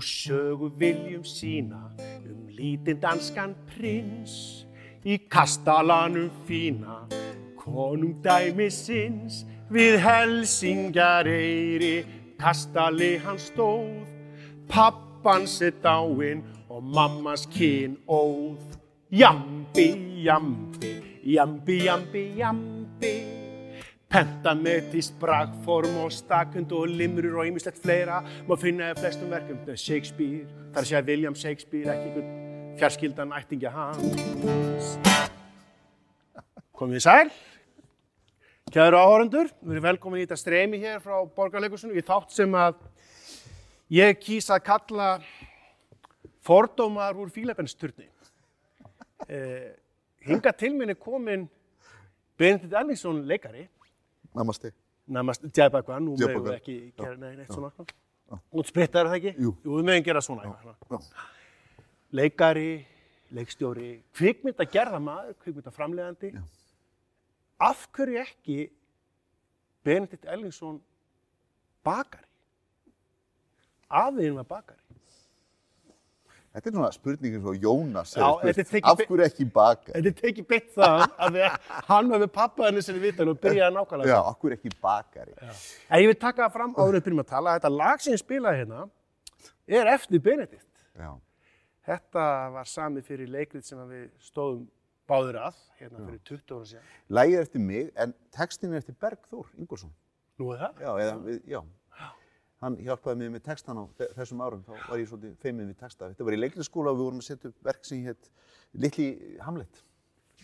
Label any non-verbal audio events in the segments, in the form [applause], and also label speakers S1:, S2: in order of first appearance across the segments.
S1: Nú sögu viljum sína um lítinn danskan prins í kastalanum fína konungdæmisins við Helsingjareyri. Kastali hann stóð pappans er dáinn og mammas kyn óð. Jambi, jambi, jambi, jambi, jambi Pentametis, bragform og stakund og limrur og ýmislegt fleira. Má finna í flestum verkum. Er Shakespeare, þar sé að William Shakespeare ekki einhvern fjarskildan ættingja hans. Komið þið sæl? Kæru áhörendur, við erum velkomin í þetta streymi hér frá Borgarleikusinu í þátt sem að ég kýs að kalla fordómar úr fílabensturni. Eh, hinga til minni komin Benedikt Ellingsson leikari,
S2: Namaste.
S1: nærmast Djæbakvan, nú
S2: Djæbakvan,
S1: meðum við ekki gera nei, neitt svona. Út sprittar það ekki?
S2: Jú.
S1: Jú, við meðum gera svona. eitthvað. Leikari, leikstjóri, kvikmynda gerðamaður, kvikmynda framlegandi.
S2: Já.
S1: Af hverju ekki Benedikt Ellingsson bakari? Afiðin var bakari.
S2: Þetta er svona spurningin frá Jónas.
S1: Já,
S2: spurt, Af hverju ekki baka?
S1: Þetta er tekið beitt það [laughs] að við, hann var við pappa henni sinni vitan og byrjaði nákvæmlega.
S2: Já, af hverju ekki bakari?
S1: En ég vil taka það fram við byrjum að tala. Þetta lag sem ég spilaði hérna er eftir Benedikt.
S2: Já.
S1: Þetta var samið fyrir leikrið sem við stóðum báður að, hérna fyrir 20 ára síðan.
S2: Lægið er eftir mig, en textin er eftir Bergþór Ingolson.
S1: Nú er það?
S2: Já, eða, við, já. Hann hjálpaði mér með textan á þe- þessum árum, þá var ég svolítið feiminn við texta. Þetta var í leiklisskóla og við vorum að setja upp verk sem hétt Litli Hamlet.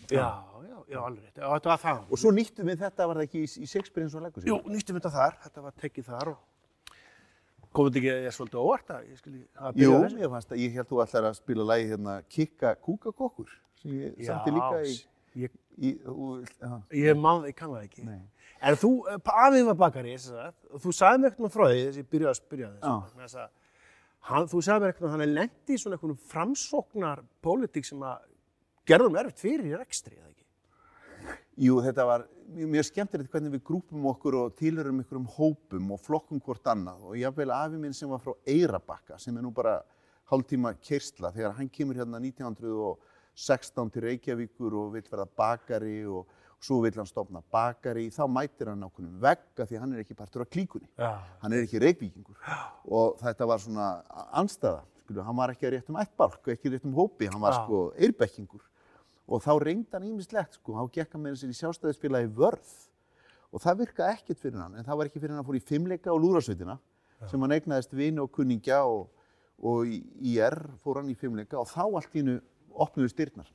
S1: Já, já, já, alveg rétt. Já, þetta var það.
S2: Og svo nýttum við þetta, var það ekki í, í Shakespeare eins og leggur sér?
S1: Jú, nýttum þetta þar. Þetta var tekið þar og komið þetta ekki ég svolítið óvart að ég skilji að
S2: Jú,
S1: byrja þessu.
S2: ég fannst að ég held þú allar að spila lagi hérna Kikka Kúkakokkur sem ég samti líka í,
S1: ég,
S2: í og, já,
S1: ég man, ég kann það ekki.
S2: Nei.
S1: En þú, eh, afið var bakari, að, og þú sagði mér eitthvað frá því, þess að ég byrjaði að spyrja. Þess að, hann, þú sagði mér eitthvað, hann er lendi í svona eitthvað framsóknar pólitík sem að gerðum erfitt fyrir í rekstri, eða ekki?
S2: Jú, þetta var mjög, mjög skemmtilegt hvernig við grúpum okkur og tilhörum ykkur um hópum og flokkum hvort annað og jáfnveil afi minn sem var frá Eirabakka sem er nú bara hálftíma keirsla þegar hann kemur hérna 1916 til Reykjavíkur og vill verða bakari og, svo vill hann stopna bakari þá mætir hann ákveðnum vegga því hann er ekki partur af klíkunni.
S1: Já.
S2: hann er ekki reykvíkingur. Og þetta var svona anstæða skilu, hann var ekki að réttum ættbálk og ekki að réttum hópi, hann var
S1: Já.
S2: sko eirbekkingur og þá reyndi hann ímislegt sko, hann með sér í sjálfstæðisfélagi vörð. Og það virkaði ekkert fyrir hann en það var ekki fyrir hann að fór í fimmleika og lúðrasveitina sem hann eignaðist vini og kunningja og, og í IR fór hann í fimmleika. Og þá allt í opnuðu styrnar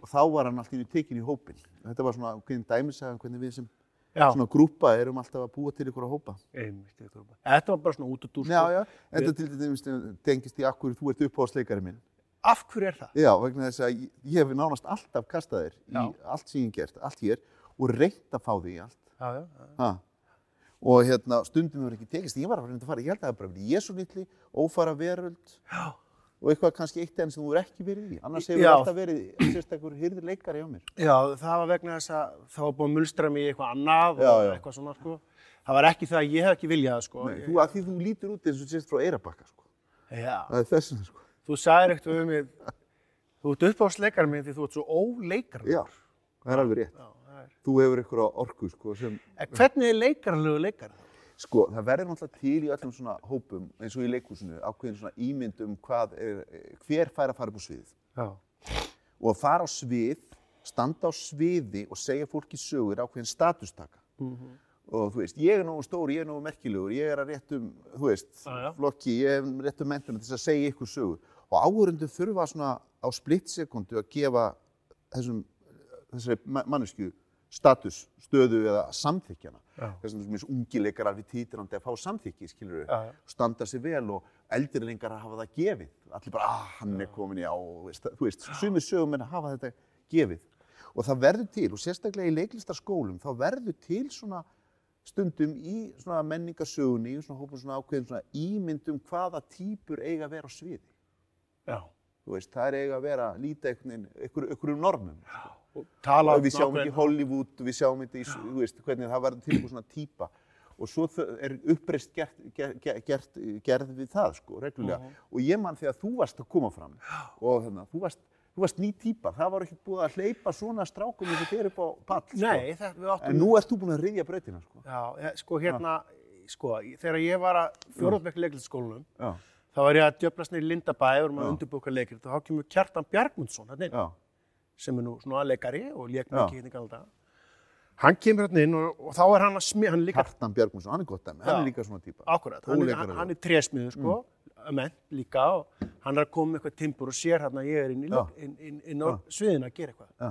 S2: og þá var hann allt í hennu tekin í hópin þetta var svona hvernig dæmisaga hvernig við sem
S1: Já,
S2: svona grúpa erum alltaf að búa til ykkur að hópa
S1: einmitt, ég trúi bara. Þetta var bara svona út og dúr,
S2: Já, já, þetta til dæmis tengist í akkur þú ert uppáhaldsleikari minn.
S1: Af hverju er það?
S2: Já, vegna þess að ég, ég hef nánast alltaf kastað þér í allt sem ég gert, allt hér og reynt að fá því í allt.
S1: Já, já, já.
S2: Og hérna, stundum hefur ekki tekist, ég var að reynda að fara, ég held að það bara verið Jésu litli, ófara veröld
S1: Já.
S2: Og eitthvað kannski eitt enn sem þú er ekki verið í. Annars hefur
S1: Já.
S2: alltaf verið sérstakur hyrður leikari á mér.
S1: Já, það var vegna þess að það var búin að mulstra mig í eitthvað annað
S2: Já,
S1: og
S2: já.
S1: eitthvað svona, sko. Það var ekki það að ég hef ekki viljað, það, sko.
S2: Nei, þú, að því þú lítur út eins og sést frá Eirabakka, sko.
S1: Já,
S2: Það er þess vegna, sko.
S1: þú sagðir eitthvað um mig, þú ert uppáhaldsleikar minn því þú ert svo óleikar.
S2: Já, það er alveg rétt.
S1: Já, það er.
S2: Þú hefur á orku, sko,
S1: hvernig er leikarlegu leikar?
S2: Sko, það verður náttúrulega til í öllum svona hópum, eins og í leikúsinu, ákveðin svona ímynd um hvað er, hver fær að fara upp á svið.
S1: Já.
S2: Og að fara á svið, standa á sviði og segja fólki sögur ákveðin statustaka.
S1: Mhm.
S2: Og þú veist, ég er nógu stór, ég er nógu merkilegur, ég er að réttum, þú veist,
S1: Já, já.
S2: flokki, ég er réttum mentunum til þess að segja ykkur sögur. Og áhörundu þurfa svona á splittsekundu að gefa þessum, þessari ma- manneskju status, stöðu eða samþykjana.
S1: Já.
S2: Þess vegna sem ungi leikarar við títirandi að fá samþykki, skilur
S1: Já, já.
S2: standa sig vel og eldrilingar að hafa það gefið. Allir bara, ah, hann er komin í á, þú veist, sumir sögum en að hafa þetta gefið. Og það verður til, og sérstaklega í leiklistarskólum, þá verður til svona stundum í svona menningarsögunni, í svona hópum svona ákveðum svona ímyndum hvaða típur eiga að vera á sviði.
S1: Já.
S2: Þú veist, það er eiga að vera veginn, einhverjum normum.
S1: Og tala
S2: Og við sjáum ekki Hollywood, við sjáum í, þú veist, hvernig það verður til einhver svona típa. og svo er uppreist gert, ger, ger, gert, gerð við það sko, reglulega. Og ég man þegar þú varst að koma fram og þannig, þú varst, þú varst ný típa, það var ekki búið að hleypa svona strákum eins og þér upp á pall. Sko.
S1: Nei, þetta við áttum...
S2: En nú ert þú búin að rifja brautina sko.
S1: Já, sko hérna, sko, þegar ég var að fjórðbekk leiklistaskólanum,
S2: Já,
S1: þá var ég að djöflast niður í Lindabæ og maður
S2: Já.
S1: undirbúka leikrit og þá kemur Kjartan Bjargmundsson, hann inn,
S2: já,
S1: sem er nú svona leikari og leik mikið hérna daga. Hann kemur hérna inn og, og þá er hann að smið, hann líka,
S2: Kjartan Björgmundsson, hann er gott dæmi, hann er líka svona típa.
S1: akkurat, hann er, hann, hann er trésmiður, sko, mm. menn líka og hann er að koma með eitthvað timbur og sér hérna að ég er inn, í, inn, inn, inn á sviðinu að gera eitthvað.
S2: Já,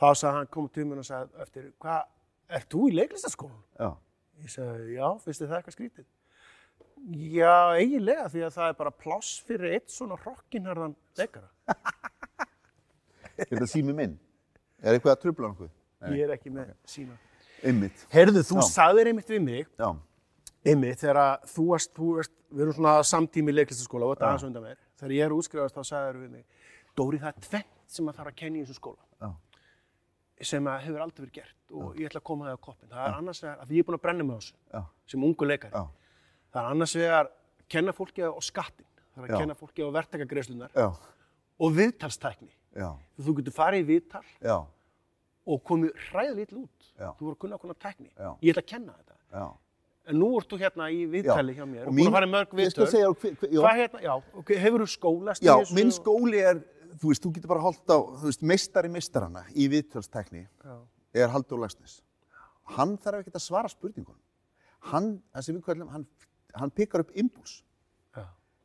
S1: Þá sagði hann, kom til mér og sagði eftir, hvað, ert þú í leiklistaskólanum?
S2: já,
S1: Ég sagði, já, finnst þið það eitthvað skrítið? Já, eiginlega, því að það er bara pláss fyrir eitt svona rockinharðan leikara. [laughs]
S2: þetta sími minn. Er eitthvað að trubla nokkuð?
S1: Ég er ekki með sína.
S2: Einmitt.
S1: Heyrðu, þú
S2: Já.
S1: sagðir einmitt við mig,
S2: Já,
S1: einmitt, þegar að þú varst, þú varst, við erum svona samtími í leiklistaskóla og þetta aðeins undan mér. Þegar ég er útskrifast þá sagðir við mig, Dóri, það er tvennt sem að þarf að kenna í þessum skóla,
S2: já,
S1: sem að hefur aldrei verið gert og ég ætla að koma það á koppin. Það er annars vegar, að því ég er búin að brenna á þessu,
S2: já,
S1: sem ungu leikari.
S2: já,
S1: Það er annars vegar að kenna fólki á skattin, það er að
S2: Já.
S1: kenna fólki á verktakagreislunar
S2: já,
S1: og viðtalstækni.
S2: Já,
S1: Þú getur farið í viðtal
S2: já,
S1: og komið hræðilegt út.
S2: Já.
S1: Þú voru að kunna kunna tækni.
S2: Já.
S1: Ég ætla að kenna þetta.
S2: já.
S1: En nú ert þú hérna í viðtali hjá mér.
S2: Og
S1: búin að fara í mörg viðtöl. Hvað hérna, já, ok, hefur þú skólast í
S2: já, minn skóli er, þú veist, þú getur bara holdt á, þú veist, meistari meistarana í viðtölstekni er Haldur Lagsnes. Hann þarf ekki að svara spurningunum. Hann, það sem við kallum, hann, hann pikkar upp impuls.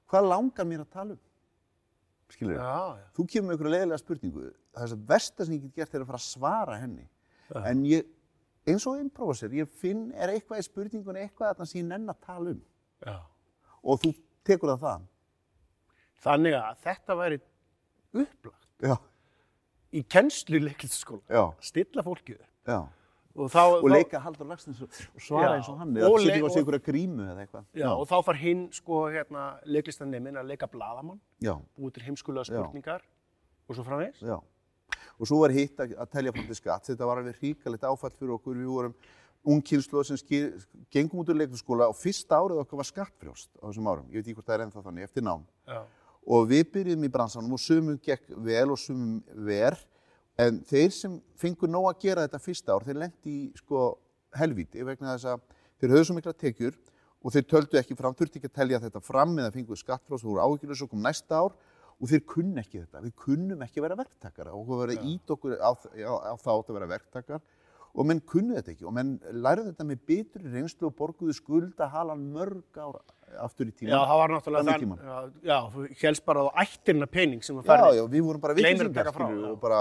S2: Hvað langar mér að tala um? Skilur
S1: Já, já.
S2: Þú kemur með einhverju leiðilega spurningu. Það er það versta sem ég get gert er að fara að svara henni. En ég, eins og improviser, ég finn, er eitthvað í spurningunni, eitthvað þarna sem ég nenn að tala um.
S1: já.
S2: Og þú tekur það það.
S1: Þannig að þetta væri upplagt
S2: Já,
S1: í kennslu leiklistaskóla.
S2: já,
S1: Stilla fólkið upp.
S2: Já.
S1: Og, þá,
S2: Og leika Haldur Lagsnes og svara
S1: Já,
S2: eins og hann.
S1: og
S2: Eða setja ykkur á sig
S1: og-
S2: einhverja grímu eða eitthvað.
S1: Já, og þá far hinn, sko, hérna, leiklistanemin að leika bladamann,
S2: Já,
S1: búið til heimskulega
S2: Já.
S1: spurningar og svo framvegis.
S2: já. Og svo var hitt að, að telja fram til skatt. Þetta var alveg hríkalegt áfall fyrir okkur. Við vorum ung kynslu sem skil, gengum út úr leikskóla og fyrsta árið okkar var skattfrjóst á þessum árum. Ég veit ekki hvort það er ennþá þannig, eftir nám.
S1: Já.
S2: og við byrjum í bransanum og sumum gekk vel og sumum ver en þeir sem fengur nóg að gera þetta fyrsta ár, þeir lendi í sko helvíti vegna þess að þeir höfðu svo mikla tekjur og þeir töldu ekki fram, þurfti ekki að telja þetta fram eða fenguðu skattfrás, þú voru áhyggjur svo kom næsta ár og þeir kunni ekki þetta, við kunnum ekki að vera verktakara og okkur verið ít okkur á, á, á þá átt að vera verktakar og menn kunnu þetta ekki og menn lærðu þetta með bitri reynslu og borguðu skulda halan mörg ára aftur í tíma.
S1: Já, það var náttúrulega þann, já, já, helst bara á ættirna pening sem að
S2: Já,
S1: fara
S2: já, við vorum bara
S1: já.
S2: og bara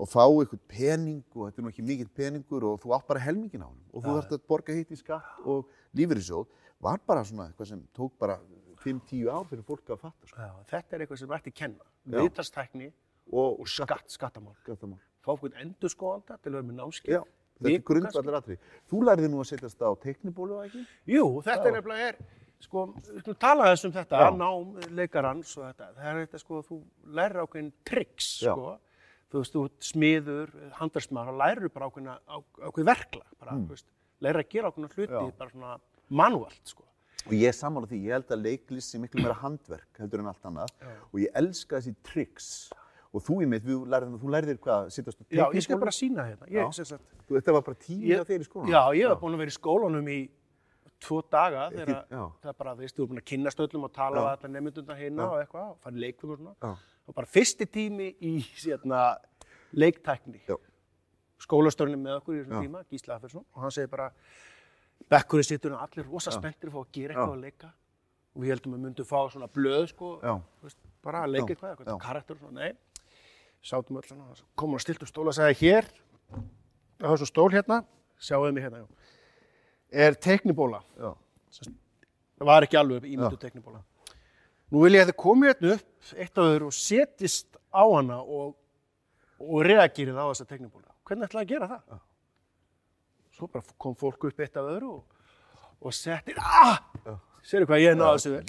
S2: og fá eitthvað pening og þetta er nú ekki mikill peningur og þú átt bara helmingin á hann og þú þarfst að borga hitt í skatt og lífeyrissjóð var bara svona eitthvað sem tók bara 5-10 ár fyrir fólk að fatta sko.
S1: Já, þetta er eitthvað sem ætti að kenna.
S2: Já.
S1: Viðtalstækni
S2: og,
S1: og skatt, skattamál.
S2: skattamál.
S1: Fá okkur endurskóðanda til að vera með námskeið.
S2: Já, þetta er grundvallar atrið. Þú lærði nú að setjast á teknibólu, ekki?
S1: Jú, þetta er nefnilega er, sko, við skulum tala þess um þetta,
S2: Já.
S1: nám, leikarans og þetta. Það er þetta, sko, þú lærir ákveðin tricks,
S2: Já.
S1: sko. Þú veist, ert smiður, handarsmaður, þá lærir bara ákveðina, á, ákveð verkla, bara, þú veist, lærir að gera ákveðina hluti,
S2: Mm. Já.
S1: bara svona manualt, sko.
S2: Og ég er sammála því, ég held að leiklist sé miklu meira handverk heldur en allt annað og ég elska þessi tricks og þú í mitt, þú lærðir, hvað, að setjast á
S1: Já, ég skal bara sína hérna. Ég,
S2: Já.
S1: sem sagt,
S2: Þú, þetta var bara tími
S1: Ég-
S2: á í skólanum?
S1: Já, ég hef búin að vera í skólanum í tvo daga þegar
S2: já.
S1: það bara, þú veist, þú er búin að kynnast öllum og tala
S2: Já.
S1: við allar nefndundar hérna og eitthvað og fara í leikfum og svona. Og bara fyrsti tími í sérna, leiktækni. Skólastörnum með okkur í þessum tíma, Gísla Afersson, og hann segir bara, bekkurinn sittur og allir rosa spenntir að fá að gera eitthvað að leika. Og við heldum að myndum fá svona blöð, sko, veist, bara að leika eitthvað, eitthvað karakter og svona, nei. Sátum öll svona, komum að stiltum stóla og sagði hér, á þessum stól hérna, sjáuðu mig hérna, já, er teknibóla. Það var ekki alveg ímyndu teknibóla. Nú vil ég að þið komið hérna upp eitt af þau og setjist á hana og, og reagirið á þessa teknibóla. Hvernig ætlaði að gera það? Svo bara kom fólk upp eitt af öðru og, og setti, ah! Serðu hvað ég náði þessu vel?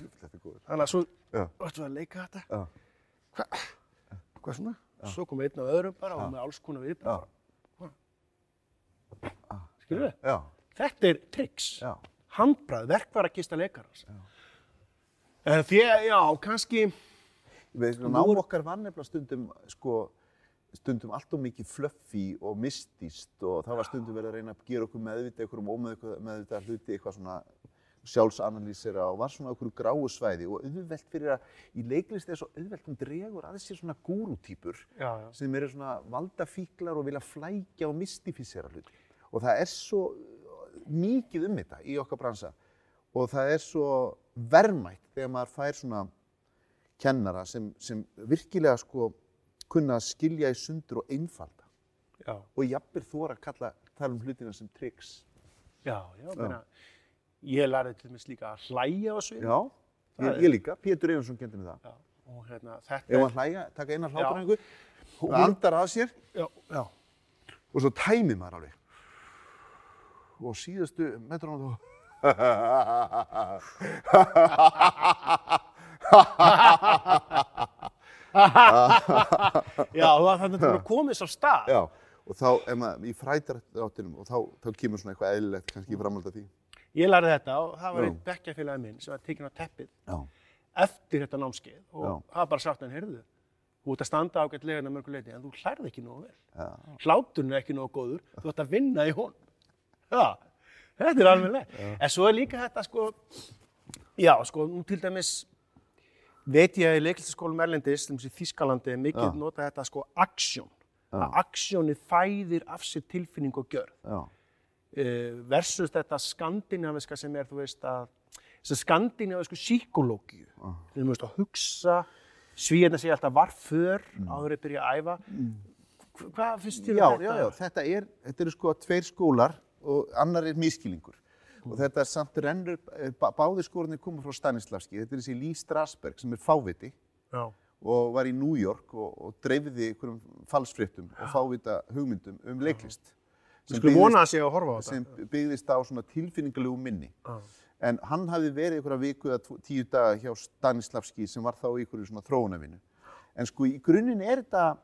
S1: Þannig að svo ættum við að leika þetta. Hvað, hvað svona? Svo kom einn af öðrum bara og með alls konar við.
S2: Já.
S1: Skilur við? Þetta er triks. Handbrað, verkvarakista leikarans. En því, já, kannski,
S2: Við, nám okkar var nefnilega stundum, sko, stundum allt og mikið fluffi og mystist og það var stundum verið að reyna að gera okkur meðvita, einhverjum ómeðvita hluti, eitthvað svona sjálfsanalýsera og var svona okkur gráu svæði og auðvelt fyrir að í leiklist er svo auðvelt hún dregur aðeins sér svona gúrútýpur sem eru svona valdafíklar og vilja flækja og mystifísera hluti. Og það er svo mikið um þetta í okkar bransa og það er svo verðmætt þegar maður fær svona kennara sem, sem virkilega sko kunna að skilja í sundur og einfalda
S1: já,
S2: og jafnvel þóra að kalla, tala um hlutina sem tricks.
S1: já, já, meina, ég lærði til dæmis líka að hlæja á svið.
S2: Já, ég, ég líka, Pétur Einarsson kendi mér það.
S1: Já, og hérna, þetta
S2: Ef hann hlæja, taka eina hlátaræfingu,
S1: Hún-
S2: andar að sér
S1: já, já,
S2: og svo tæmir maður alveg. Og síðustu metrónu þá... [laughs]
S1: já, það þannig að komið svo stað.
S2: Já, og þá er maður í frætaráttinum og þá, þá kemur svona eitthvað eðlilegt kannski framhald af því.
S1: Ég lærði þetta og það var einn bekkjafélagi minn sem var tekinn á teppið
S2: Já.
S1: eftir þetta námskeið og
S2: Já.
S1: það bara sagt hann, heyrðu, þú ert að standa ágætlega en að mörgu leiti en þú hlærði ekki nógu vel.
S2: Já.
S1: Hláturinn er ekki nógu góður, þú ert að vinna í hon. Já, þetta er alveg leið. En svo er líka þetta sko, já, sko, nú til dæmis veit ég að í leiklistaskólum Erlendis, til dæmis í Þískalandi, er mikið
S2: Já.
S1: nota þetta sko aksjón. Að aksjónið fæðir af sér tilfinning og gjörð.
S2: Já.
S1: uh, versus þetta skandinaviska sem er, þú veist, að að skandinavisku síkológíu, þú veist, að hugsa, svíðan segja alltaf var för
S2: Mm.
S1: áður að byrja að æfa. Hva- Hvað finnst þér
S2: Já,
S1: um
S2: já,
S1: þetta?
S2: já, þetta er, þetta eru sko tveir skólar og annar er miskilningur. Og þetta er samt rennur, eh, bá- báðir skólarnir koma frá Stanislavski. Þetta er þessi Lee Strasberg sem er fáviti
S1: Já.
S2: og var í New York og, og dreifði einhverjum falsfréttum og fávita hugmyndum um leiklist.
S1: Við skulum vona að sé að horfa á þetta.
S2: sem byggðist á svona tilfinningalegu minni.
S1: Já.
S2: En hann hafði verið einhverja viku eða tíu daga hjá Stanislavski sem var þá í einhverju svona þróunavinu. En sko í grunninn er þetta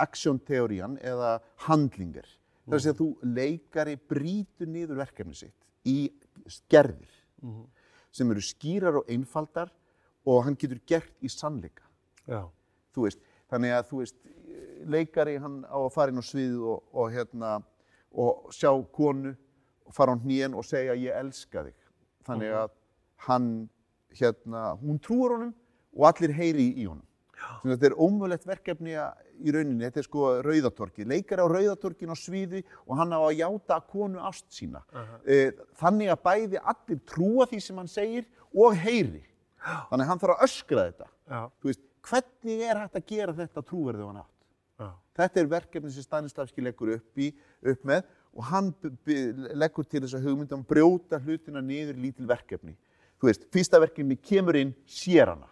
S2: aksjónteórían eða handlingar. Það er að segja að þú leikari brýtur niður verkefni sitt í gerðir sem eru skýrar og einfaldar og hann getur gert í sannleika.
S1: Já.
S2: Þú veist, þannig að þú veist, leikari hann á að fara inn á sviðið og, og hérna og sjá konu og fara á hnén og segja ég elska þig. Þannig að hann hérna, hún trúur honum og allir heyri í honum. Þannig að þetta er ómögulegt verkefni að- í rauninni, þetta er sko rauðatorki. Leikari á rauðatorkin á sviði og hann á að játa konu ást sína. Eh, Þannig að bæði allir trúa því sem hann segir og heyri. Þannig að hann þarf að öskra þetta.
S1: Já.
S2: Þú veist, hvernig er hægt að gera þetta trúverðið hann átt?
S1: Já.
S2: Þetta er verkefni sem Stanislavski leggur upp, í, upp með og hann leggur til þess að hugmyndum brjóta hlutina niður lítil verkefni. Þú veist, fyrsta verkefni kemur inn, sér hana.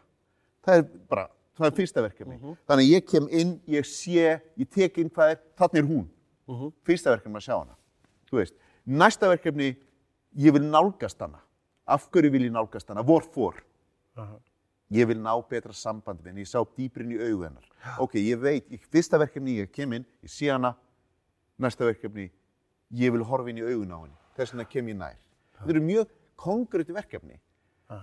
S2: Það er bara, það er fyrsta verkefni. Þannig að ég kem inn, ég sé, ég tek inn hvað er, þannig er hún. Fyrsta verkefni að sjá hana. Þú veist, næsta verkefni, ég vil nálgast hana. Af hverju vil ég nálgast hana? Vor fór? Ég vil ná betra samband við henni, ég sá dýprin í augu hennar. Ok, ég veit, í fyrsta verkefni ég kem inn, ég sé hana, næsta verkefni, ég vil horfa inn í augun á henni. Þess vegna kem ég nær. Þetta eru mjög konkréti verkefni.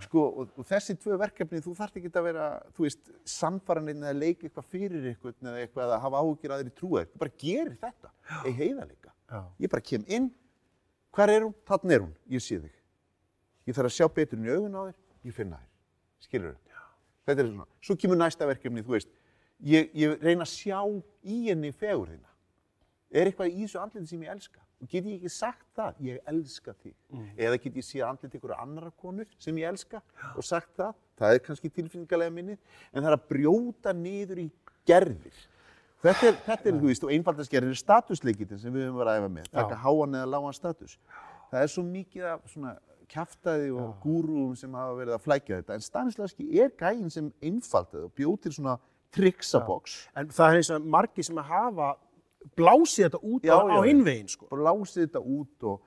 S2: Sko, og, og þessi tvö verkefni, þú þarft ekki að vera, þú veist, samfaraninn eða leika eitthvað fyrir eitthvað eða eitthvað eða hafa að þeirri trúa þér. Þú bara gerir þetta, ei heiðarleika.
S1: Já.
S2: Ég bara kem inn, hvar er hún? Þannig er hún, ég sé þig. Ég þarf að sjá betur inn í augun á þér, ég finna þér. Skilur þau? Þetta er svona. Svo kemur næsta verkefni, þú veist, ég, ég reyna að sjá í henni fegur þína. Er eitthvað í þessu andliti sem ég elska? Og get ég ekki sagt það, ég elska þig. Eða get ég séð andliti ykkur annara konur sem ég elska og sagt það, það er kannski tilfinningarlega minnið, en það er að brjóta niður í gerðir. Þetta er, þetta er þú veist, og einfaldast gerðir er statusleikitin sem við höfum verið að æfa með, taka háan eða lágan status. Það er svo mikið af svona kjaftaði og gúrúum sem hafa verið að flækja þetta, en Stanislavski er gæinn sem einfaldaði og bjóð til svona triksaboks.
S1: En það er eins og margir sem að hafa blásið þetta út
S2: Já,
S1: á, á hinvegin, sko.
S2: Bara lásið þetta út og...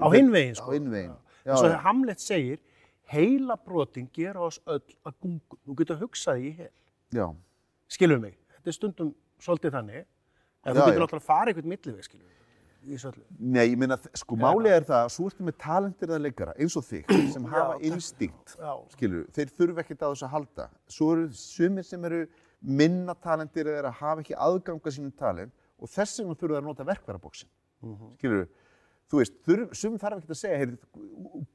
S1: Á hinvegin, sko. En svo þegar Hamlet segir, heila brotin gera oss öll að gungu. Þú getur hugsað því í hel.
S2: Já,
S1: Skilur mig? Þetta er stundum svolítið þannig. En
S2: Já,
S1: þú getur náttúrulega að fara eitthvað milliveg, skilur mig.
S2: Nei, ég meina, sko, málið er það að svo ertu með talentir leikara eins og þig [clears throat] sem hafa instinkt, skilur, þeir þurfa ekkert á þessu að halda. Svo eru sumir sem eru minna talentir eða hafa ekki aðganga sínum talent og þess vegna þurfa að nota verkvarabóksin.
S1: Mhm.
S2: Skilur, þú veist, þurf, sumir þarf ekkert að segja, heyr,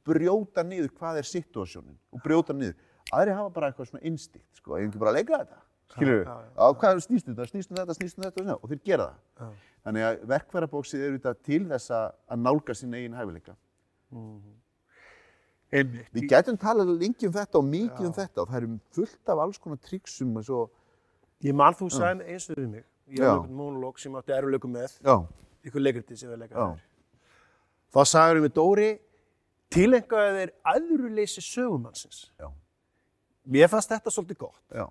S2: brjóta niður hvað er situasjónin og brjóta niður. Aðri hafa bara eitthvað svona instinkt, sko, ég ekki bara að leika þetta. Skilur,
S1: já, já.
S2: á hvað snýst um þetta, snýst um þetta, snýst um þetta og svona, og þeir gera það.
S1: Já.
S2: Þannig að verkvarabóksið er auðvitað til þess að nálga sín eigin hæfileika.
S1: Einmitt.
S2: Við gætum talað lengi um þetta og mikið um þetta og það eru fullt af alls konar tryggsum og svo,
S1: Ég man þú sagði eins og við mig. Ég
S2: Já.
S1: hafði einhvern monolog sem átti eruleikum með,
S2: já,
S1: ykkur leikriti sem við leikaði
S2: Já.
S1: þér. Þá sagður við Dóri, tilengaði þeir aðruleysi sögumannsins.
S2: já,
S1: Mér fannst þetta svolítið gott.
S2: já,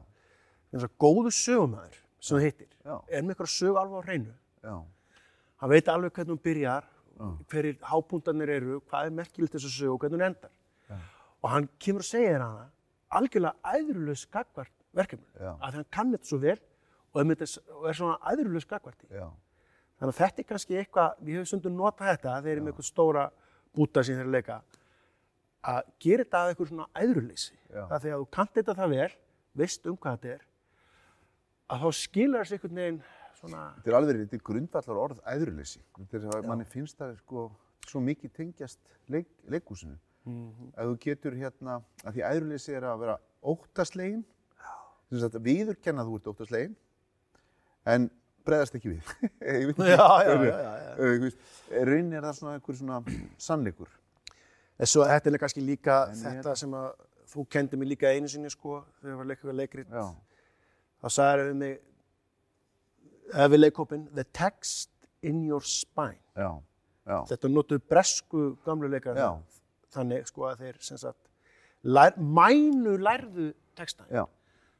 S1: Þannig að góðu sögumæður sem þú hittir,
S2: Já.
S1: er með eitthvað sögu alveg á hreinu.
S2: já,
S1: Hann veit alveg hvernig hún byrjar, hverjir hápuntarnir eru, hvað er merkilegt þessu sögu og hvernig hún endar. Og hann kemur að segja þér hana algjörlega æðrulegs gagvart verkefni.
S2: Já.
S1: Að hann kann þetta svo vel og er, er svona í.
S2: já,
S1: Þannig að þetta er kannski eitthvað, við höfum stundum notað þetta þegar þeir eru með eitthvað stóra búta sem þeir að leika, að gera þetta að eitthvað svona æðruleysi.
S2: Já.
S1: Það þegar þú kannt þetta það vel, veist um hvað þetta er, að þá skilur þessi einhvern veginn svona,
S2: Þetta er alveg, þetta er grundvallar orð æðruleysi. Þetta er að manni finnst það sko svo mikið tengjast leik, leikúsinu.
S1: Mhm.
S2: Að þú getur hérna, að því æðruleysi er að vera óttaslegin, að viðurkenna að þú ert óttaslegin, en bregðast ekki við. Ég veit ekki.
S1: Já, já, já, já, já.
S2: Veist, Raunin er það svona einhver svona sannleikur.
S1: Svo þetta er kannski líka
S2: En ég
S1: þetta sem að þú kendi mig líka einu sinni sko, þegar ég var að leika við leikrit.
S2: Já,
S1: Þá sagði við mig, eða við leikhópin, the text in your spine.
S2: já, já,
S1: Þetta notuðu bresku gamlu leikar
S2: Já.
S1: þannig sko að þeir sem sagt lær, mænu lærðu texta.
S2: já.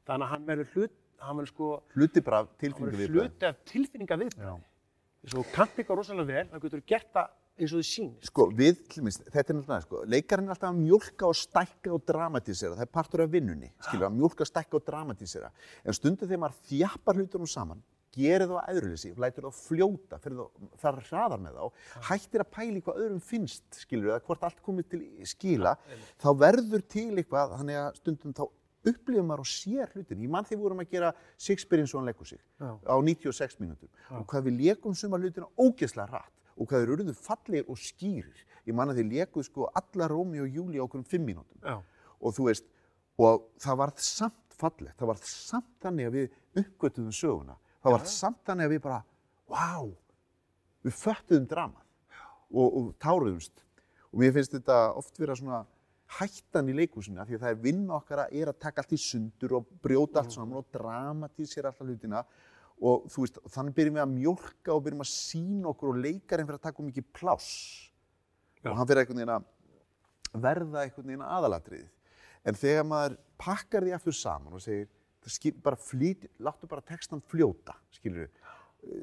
S1: Þannig að hann verður hlut, hann verður sko,
S2: Hluti bara
S1: hann
S2: tilfinningu
S1: verður
S2: við
S1: hluti af tilfinninga við.
S2: Já.
S1: Þess að þú kannt eitthvað rosalega vel, þá getur gert það eins og þið sýnist.
S2: Sko, við, dæmis, þetta er náttúrulega, sko, leikarinn er alltaf að mjólka og stækka og dramatísera, það er partur af vinnunni, skilur, að mjólka, stækka og dramatísera. En stundum þegar maður þjappar hlutunum saman, gerir það á æðruleysi, lætur það fljóta, það, fara hraðar með þá, hættir að pæla í hvað öðrum finnst, skilur, eða hvort allt komið til skila, þá verður til eitthvað, þannig að stundum þá upplifum maður og sér hlutin. Ég mann þegar við vorum að gera Shakespeare eins og hann leggur sig
S1: Já.
S2: á 96 mínútum og hvað við leikum suma hlutina ógeðslega hratt og hvað þeir urðu fallegir og skýrir. Ég man að þeir leikuð sko alla Rómi og Júli á okkur um 5 mínútum og þú veist, og það varð samt fallegt, það varð samt þannig að við uppgötuðum söguna. Það varð samt þannig að við bara, wow, við föttuðum dramað og, og táruðumst. Og mér finnst þetta oft vera svona hættan í leikúsinu, því að það er vinna okkar að er að taka allt í sundur og brjóta allt saman og dramatísera alltaf hlutina og þú veist, þannig byrjum við að mjólka og byrjum að sína okkur og leikarinn fyrir að taka um mikið pláss
S1: Já.
S2: og hann fyrir einhvern veginn að verða einhvern veginn aðalatriðið. En þegar maður pakkar því aftur saman og segir, skil, bara flýt, láttu bara textan fljóta, skilur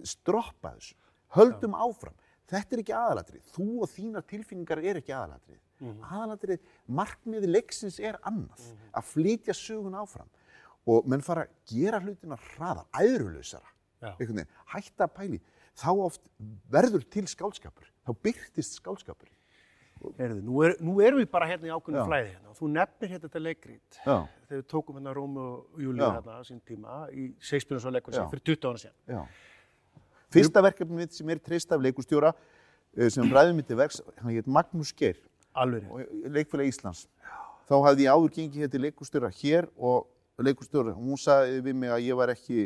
S2: stroppa þessu, höldum áfram. Þetta er ekki aðalatrið. Þú og þínar tilfinningar er ekki aðalatrið. Aðalatrið, markmiði leiksins er annað. Að flytja sögun áfram. Og menn fara að gera hlutina hraðar, veginn, hætta að pæli. Þá oft verður til skálskapur. Þá byrtist skálskapur.
S1: Heyrðu, nú, er, nú erum við bara hérna í
S2: Já.
S1: flæði hérna. Þú nefnir hérna þetta leikrít.
S2: Já.
S1: Þegar við tókum hérna Rómu og Júlíu hérna á sín tíma í Shakespeare og leikur
S2: Já.
S1: sem fyrir 20 ára.
S2: Já. Fyrsta verkefni mitt sem er treyst af leikustjóra eh, sem ræðum mitt til verks, hann heit Magnús Geir
S1: Alveg.
S2: og leikfélag Íslands. Þá hafði ég áður gengið hér til leikustjóra hér og leikustjóra, hún sagði við mig að ég var ekki,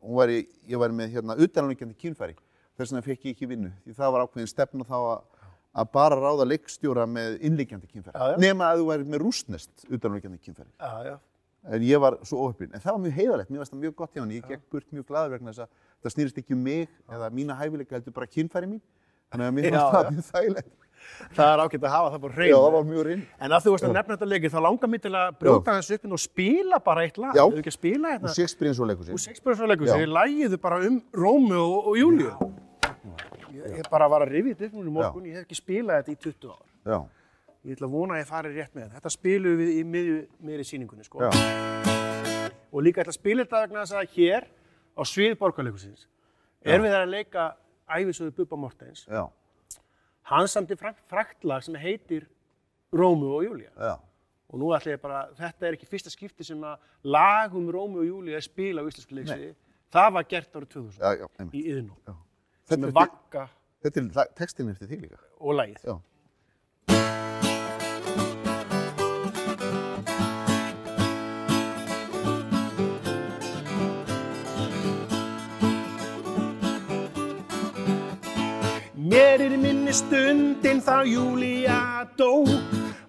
S2: hún var í, ég var með hérna utanlöngandi kynfæri. Þess vegna fekk ég ekki vinnu, því það var ákveðin stefna þá að, að bara ráða leikstjóra með innleikjandi kynfæri.
S1: Já, já.
S2: Nema að þú væri með rústnest utanlöngandi kynfæri.
S1: Já, já.
S2: En ég var svo óöflin. En það var mjög heiðalegt, mér varst það mjög gott hjá hann. Ég gekk burt mjög glaður vegna þess að það snýrist ekki um mig eða mína hæfileika heldur bara kynfæri mín. Þannig að mér
S1: Já,
S2: fannst það
S1: já.
S2: mjög þægilegt.
S1: Það er ágætt að hafa það bara
S2: Já,
S1: hreinu.
S2: það var mjög rinn.
S1: En að þú varst að nefna þetta leikir, þá langar mér til að brjóta þessu upp og spila bara eitt lag.
S2: Já.
S1: Hefur ekki að spila
S2: Og
S1: hérna?
S2: Shakespeare eins og leikur
S1: Og
S2: sér.
S1: Shakespeare og leikur
S2: Já.
S1: sér, lægiðu bara um Rómu og, og Júlíu. Ég, ég bara var að rifja þetta upp núna í morgun, ég hef ekki spilað þetta í 20 ár.
S2: Já,
S1: Ég ætla að vona að ég fari rétt með þetta. Þetta spilum við í miðju, miðri síningunni, sko.
S2: já,
S1: Og líka ætla að spila þetta vegna þess að hér á svið borgarleikusins erum við þar að leika æfisöðu Bubba Mortens.
S2: Já,
S1: Hann samti fraktlag sem heitir Rómu og Júlía.
S2: já,
S1: Og nú ætla ég bara, þetta er ekki fyrsta skipti sem að lag um Rómu og Júlía er spila á íslensku leiksviði. Það var gert árið 2000
S2: já, já,
S1: í. Sem
S2: Þetta
S1: er
S2: er, er textinn eftir þig líka.
S1: og lagið. Minni stundin þá Júlía dó.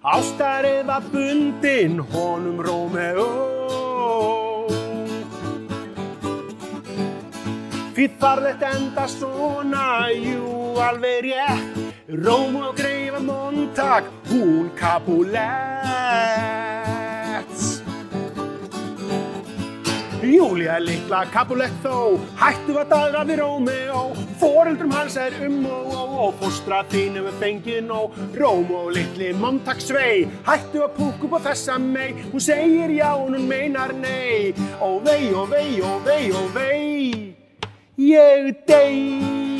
S1: Ástarið var bundin honum Rómeó. Því þarf þetta enda svona, jú alveg rétt. Rómeó greifa Montag, hún Capulet Júlía er litla Capulet þó, hættu að daga við Rómeó. Fóreldrum hans er um og ó og fóstra þínu við fengið nóg. Rómeó litli Montag svei, hættu að púka upp á þessa mei Hún segir já og hún meinar nei. Ó vei, ó vei, ó vei, ó vei Ég deyn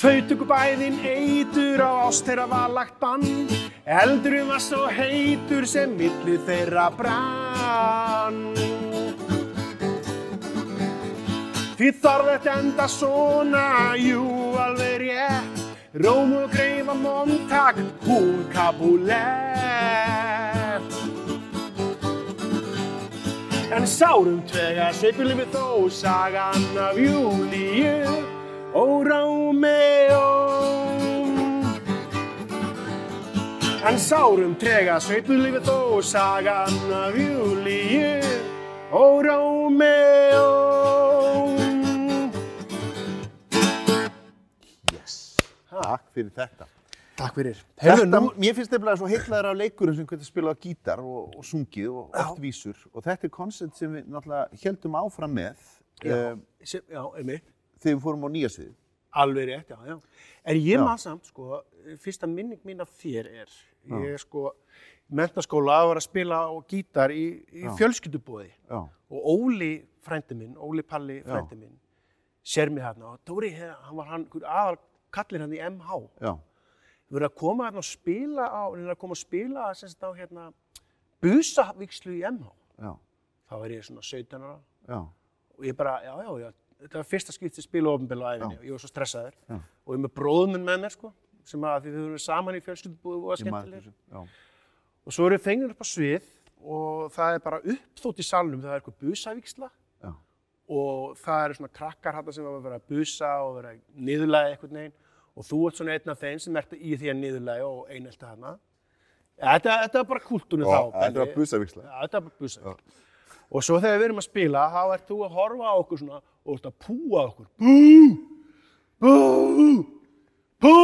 S1: Þau tökur bæðin eitur á ást þeirra var lagt bann. Eldurinn var svo heitur sem milli þeirra brann. Því þarf þetta enda svona, jú alveg rétt. Róm og greifa Montag, hún Capulet En sárum tvega sveipulum við þó sagan af Júlíu og Rómeó. En sárum trega sveipulum við þó sagan af Júlíu og Rómeó.
S2: Yes. Takk fyrir þetta.
S1: Takk fyrir.
S2: Þetta, mér finnst þetta svo heillaður af leikurum sem hvernig spila á gítar og, og sungið og oft vísur og þetta er koncept sem við náttúrulega heldum áfram með
S1: Já,
S2: um,
S1: sem, já, einmitt.
S2: Þegar við fórum á nýja sviði.
S1: Alveg rétt, já, já. En ég maður samt, sko, fyrsta minning mín af þér er, ég er sko, mentaskóla að vera að spila á gítar í, í fjölskyldubóði og Óli frændi minn, Óli Palli frændi minn, sér mig hérna og Dóri, hann var hann, aðal kallinn hann í MH.
S2: já,
S1: Við verðum að koma hérna og spila á, við verðum að koma að spila sem sagt á hérna, busavíkslu í MH.
S2: já,
S1: Þá er ég svona 17 ára.
S2: Já,
S1: og ég bara, já, já, já, þetta var fyrsta skipt sem spila ofinbel á æfinni og ég var svo stressaður
S2: Já.
S1: og ég er með bróðum minn með mér, sko, sem að því við höfum saman í fjölskyldubúðu og
S2: maður
S1: skemmtilegir. Og svo erum við fengnir upp á svið og það er bara uppþótt í salnum, það er eitthvað busavíksla
S2: já,
S1: og það eru svona krakkar hætta sem að vera að busa og vera niðurlæði eitthvað neginn og þú ert svona einn af þeim sem ert í því að niðurlæði og einelta hana. Þetta, þetta er bara kultúrinu þá.
S2: þetta
S1: er bara busavíksla. Og svo þegar við erum að spila, þá ert þú að horfa á okkur svona og ert að púa okkur. Bú! Bú! Bú!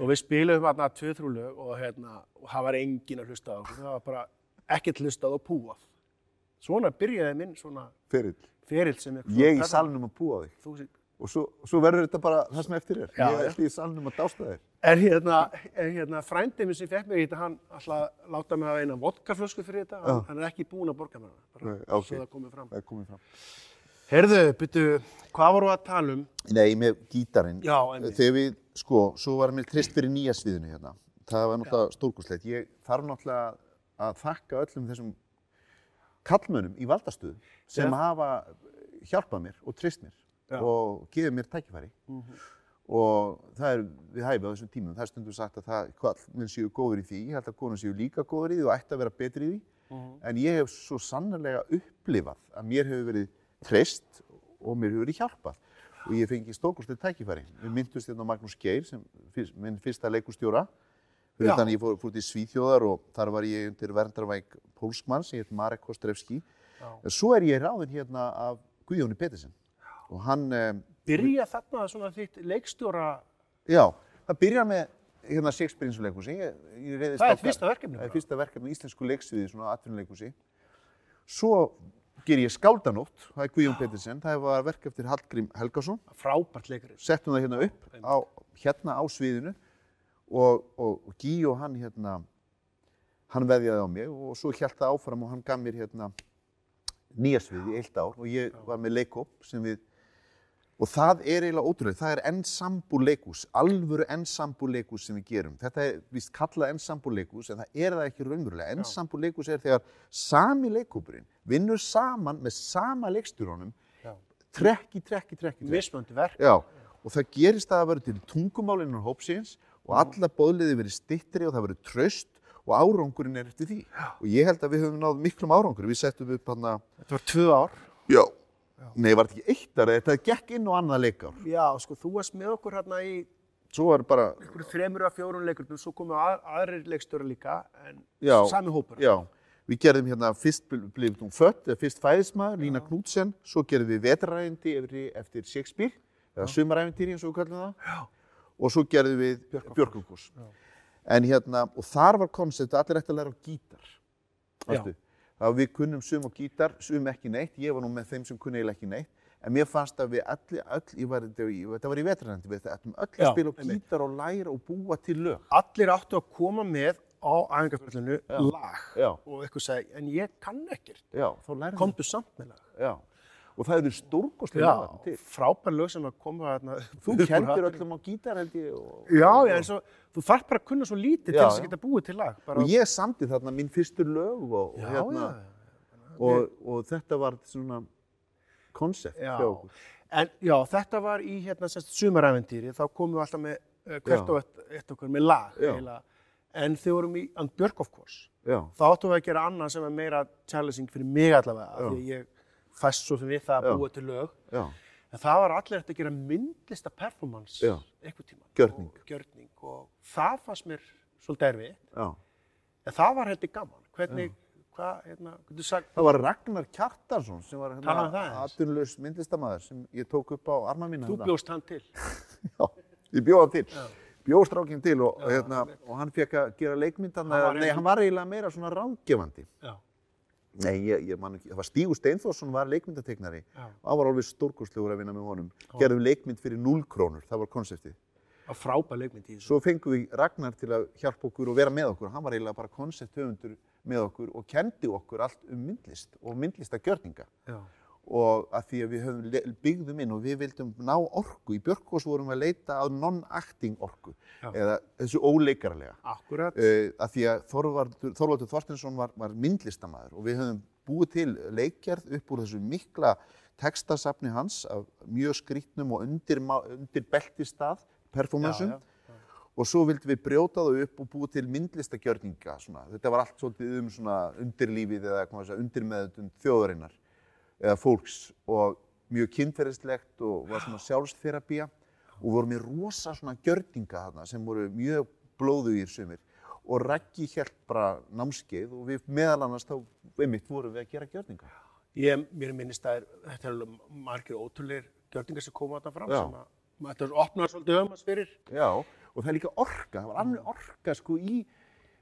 S1: Og við spilum hérna tvö-þrjú lög og, hérna, og það var enginn að hlusta á okkur. Það var bara ekkert hlustað og púað. Svona byrjaði minn svona
S2: Ferill.
S1: ferill sem er
S2: Ég í salnum að búa þig.
S1: Þú,
S2: Og svo, svo verður þetta bara það sem eftir er.
S1: Já,
S2: ég
S1: já.
S2: ætti í salnum að dásta þér.
S1: en hérna, hérna frændið minn sem fekk mig í þetta, hann að láta mig hafa eina vodkaflösku fyrir þetta, hann, hann er ekki búinn að borga mér það, bara
S2: Nei, ok.
S1: svo það komið fram.
S2: Það er komið fram.
S1: Herðu, byttu, hvað voru að tala um?
S2: Nei, með gítarinn.
S1: Já, einmitt.
S2: Þegar við, sko, svo var mér trist fyrir nýja sviðinu hérna. Það var náttúrulega stórkurslegt. Ég þarf náttúrulega að þakka öllum þessum kallmönnum í valdastöðu sem
S1: Já.
S2: hafa hjálpað mér og trist mér
S1: Já.
S2: og gefið mér tækifæri. Og það er við hæfi á þessum tímum. Það er stundum sagt að það, kallmenn séu góður í því. Ég held að konur séu líka góður í því og ætti að vera betri í því. En ég hef svo sannarlega upplifað að mér hefur verið treyst og mér hefur verið hjálpað. Og ég fengi stórkostið tækifæri. Við myndust hérna á Magnús Geir, sem fyrst, minn fyrsta leikustjóra. Fyrir þannig ég fór, fór til Svíþjóðar og þar var ég undir verndarvæk pólskmann sem heit Marek Kostrevski. Svo er ég ráðinn hérna af Guðjóni Petersen. Og hann, eh,
S1: Byrja þarna svona þitt leikstjóra,
S2: já, það byrjar með hérna reiðist
S1: það er fyrsta verkefni
S2: Það er fyrsta verkefni í íslensku leiksviði, svona atvinnuleikhúsi. Svo ger ég skáldanótt, það er Guðjón Petersen, það var verk eftir Hallgrím Helgason.
S1: Frábært leikarið.
S2: Settum það hérna upp, á, hérna á sviðinu. Og, og, Gí og hann hérna, hann veðjaði á mig. Og svo hjælt það áfram og hann gaf mér hérna nýja svið í eitt ár. Og ég var með leikóp sem við Og það er eiginlega ótrúlega, það er ensemble leikus, alvöru ensemble leikus sem við gerum. Þetta er vist kallað ensemble leikus en það er það ekki raunverulega. Ensemble leikus er þegar sami leikúpurinn vinnur saman með sama leikstjórunum,
S1: Já.
S2: trekk í trekk í trekk í trekk.
S1: Mismöndi verk.
S2: Já, og það gerist að það verður til tungumálinu hópsins og alla bóðliði verið stittri og það verður tröst og árangurinn er eftir því. Og ég held að við höfum náð miklum árangur. Við settum upp hann að,
S1: Þetta var tvö ár.
S2: já, nei, var þetta ekki eitt ára, þetta gekk inn og annað leikár.
S1: Já, sko, þú varst með okkur hérna í
S2: Svo var bara,
S1: einhverju þremur að fjórun leikurnum, svo komu að, aðrir leikstöra líka, en
S2: Já.
S1: sami hópur.
S2: já, við gerðum hérna fyrst blifið hún fött, fyrst fæðismæður, Lína Knútsen, svo gerðum við vetraræfindi eftir, Shakespeare, eða sumaræfindýri eins og við kallum það.
S1: Já.
S2: Og svo gerðum við Björkungús. En hérna, og þar var koncept að allir ætti að læra á gítar. Var við kunnum sum á gítar, sum ekki neitt, ég var nú með þeim sem kunni eiginlega ekki neitt. En mér fannst að við allir, öll, ég var, þetta var- þetta í vetraræfindi, við ættum öll að
S1: Já,
S2: spila
S1: einmitt.
S2: gítar og læra og búa til lög.
S1: Allir áttu að koma með á æfingarförlunu lag
S2: Já.
S1: og eitthvað segi, en ég kann ekkert, komdu samt með lag.
S2: Já, og það eru stórkostlega
S1: Já,
S2: lag til.
S1: frábær lög sem að koma hérna. [laughs]
S2: Þú kendir öllum á gítar held ég og,
S1: Já, já, en svo, þú þarf bara að kunna svo lítið til
S2: Já,
S1: þess að
S2: já.
S1: geta búið til lag. Bara,
S2: og ég samti þarna mín fyrstu lög og, og,
S1: já,
S2: hérna,
S1: já,
S2: og, og þetta var svona koncept
S1: já.
S2: hjá okkur.
S1: En já, þetta var í hérna semst sumarævendýri, þá komum við alltaf með uh, hvert
S2: Já.
S1: og eitt, eitt okkur með lag.
S2: Já.
S1: eiginlega. En þegar við vorum í And Björk of Course,
S2: Já,
S1: þá áttum við að gera annað sem er meira challenging fyrir mig allavega, af
S2: Já.
S1: því ég fæst svo við það að
S2: Já.
S1: búa til lög.
S2: já,
S1: En það var allir eftir að gera myndlista performance
S2: Já.
S1: einhvern tíma.
S2: Gjörning.
S1: Og, gjörning. Og það fannst mér svolítið erfið.
S2: já.
S1: En það var heldur gaman. Hvernig, hvað, hérna, getur sagt,
S2: Það var Ragnar Kjartarsson sem var
S1: um
S2: hérna
S1: aðeins.
S2: atvinnulaus myndlistamæður sem ég tók upp á arma mína.
S1: þú
S2: hérna.
S1: bjóst hann til. [laughs]
S2: Já, ég bjóð hann til. Bjóð strákinn til og, hérna, og hann fekk að gera leikmyndan. Nei, hann var eiginlega meira svona ráðgefandi.
S1: Já.
S2: Nei, ég, ég man ekki, það var Stígur Steinforsson var leikmyndateiknari
S1: Já.
S2: og hann var alveg stórkostlegur að vinna með honum. Gerðum leikmynd fyrir 0 krónur, það var konseptið.
S1: Það var frábær leikmynd í þessu.
S2: Svo fengum við Ragnar til að hjálpa okkur og vera með okkur. Hann var eiginlega bara koncepthöfundur með okkur og kendi okkur allt um myndlist og myndlistagjörninga. Og að því að við höfum byggðum inn og við vildum ná orku. Í Björkós vorum við að leita að non-acting orku
S1: Já.
S2: eða þessu óleikarlega.
S1: Akkurat.
S2: Uh, að því að Þorvaldur, Þorvaldur Þorstinsson var, var myndlistamæður og við höfum búið til leikjarð upp úr þessu mikla tekstasafni hans af mjög skrítnum og undir, undir beltistað performansum og svo vildum við brjóta þau upp og búið til myndlistagjörninga svona. þetta var allt svolítið um undirlífið eða undirmeðutund þjóðarinnar eða fólks og mjög kynferðislegt og var svona sjálfstherapía og voru með rosa svona gjörninga þarna sem voru mjög blóðugir sumir og Raggi hélt bara námskeið og við meðal annars þá einmitt vorum við að gera gjörninga.
S1: Ég, mér minnist að þetta er margir ótrúleir gjörningar sem koma þarna fram
S2: Já.
S1: sem að þetta er opnað svolítið öfumast fyrir.
S2: Já, og það er líka orka, það var alveg orka sko í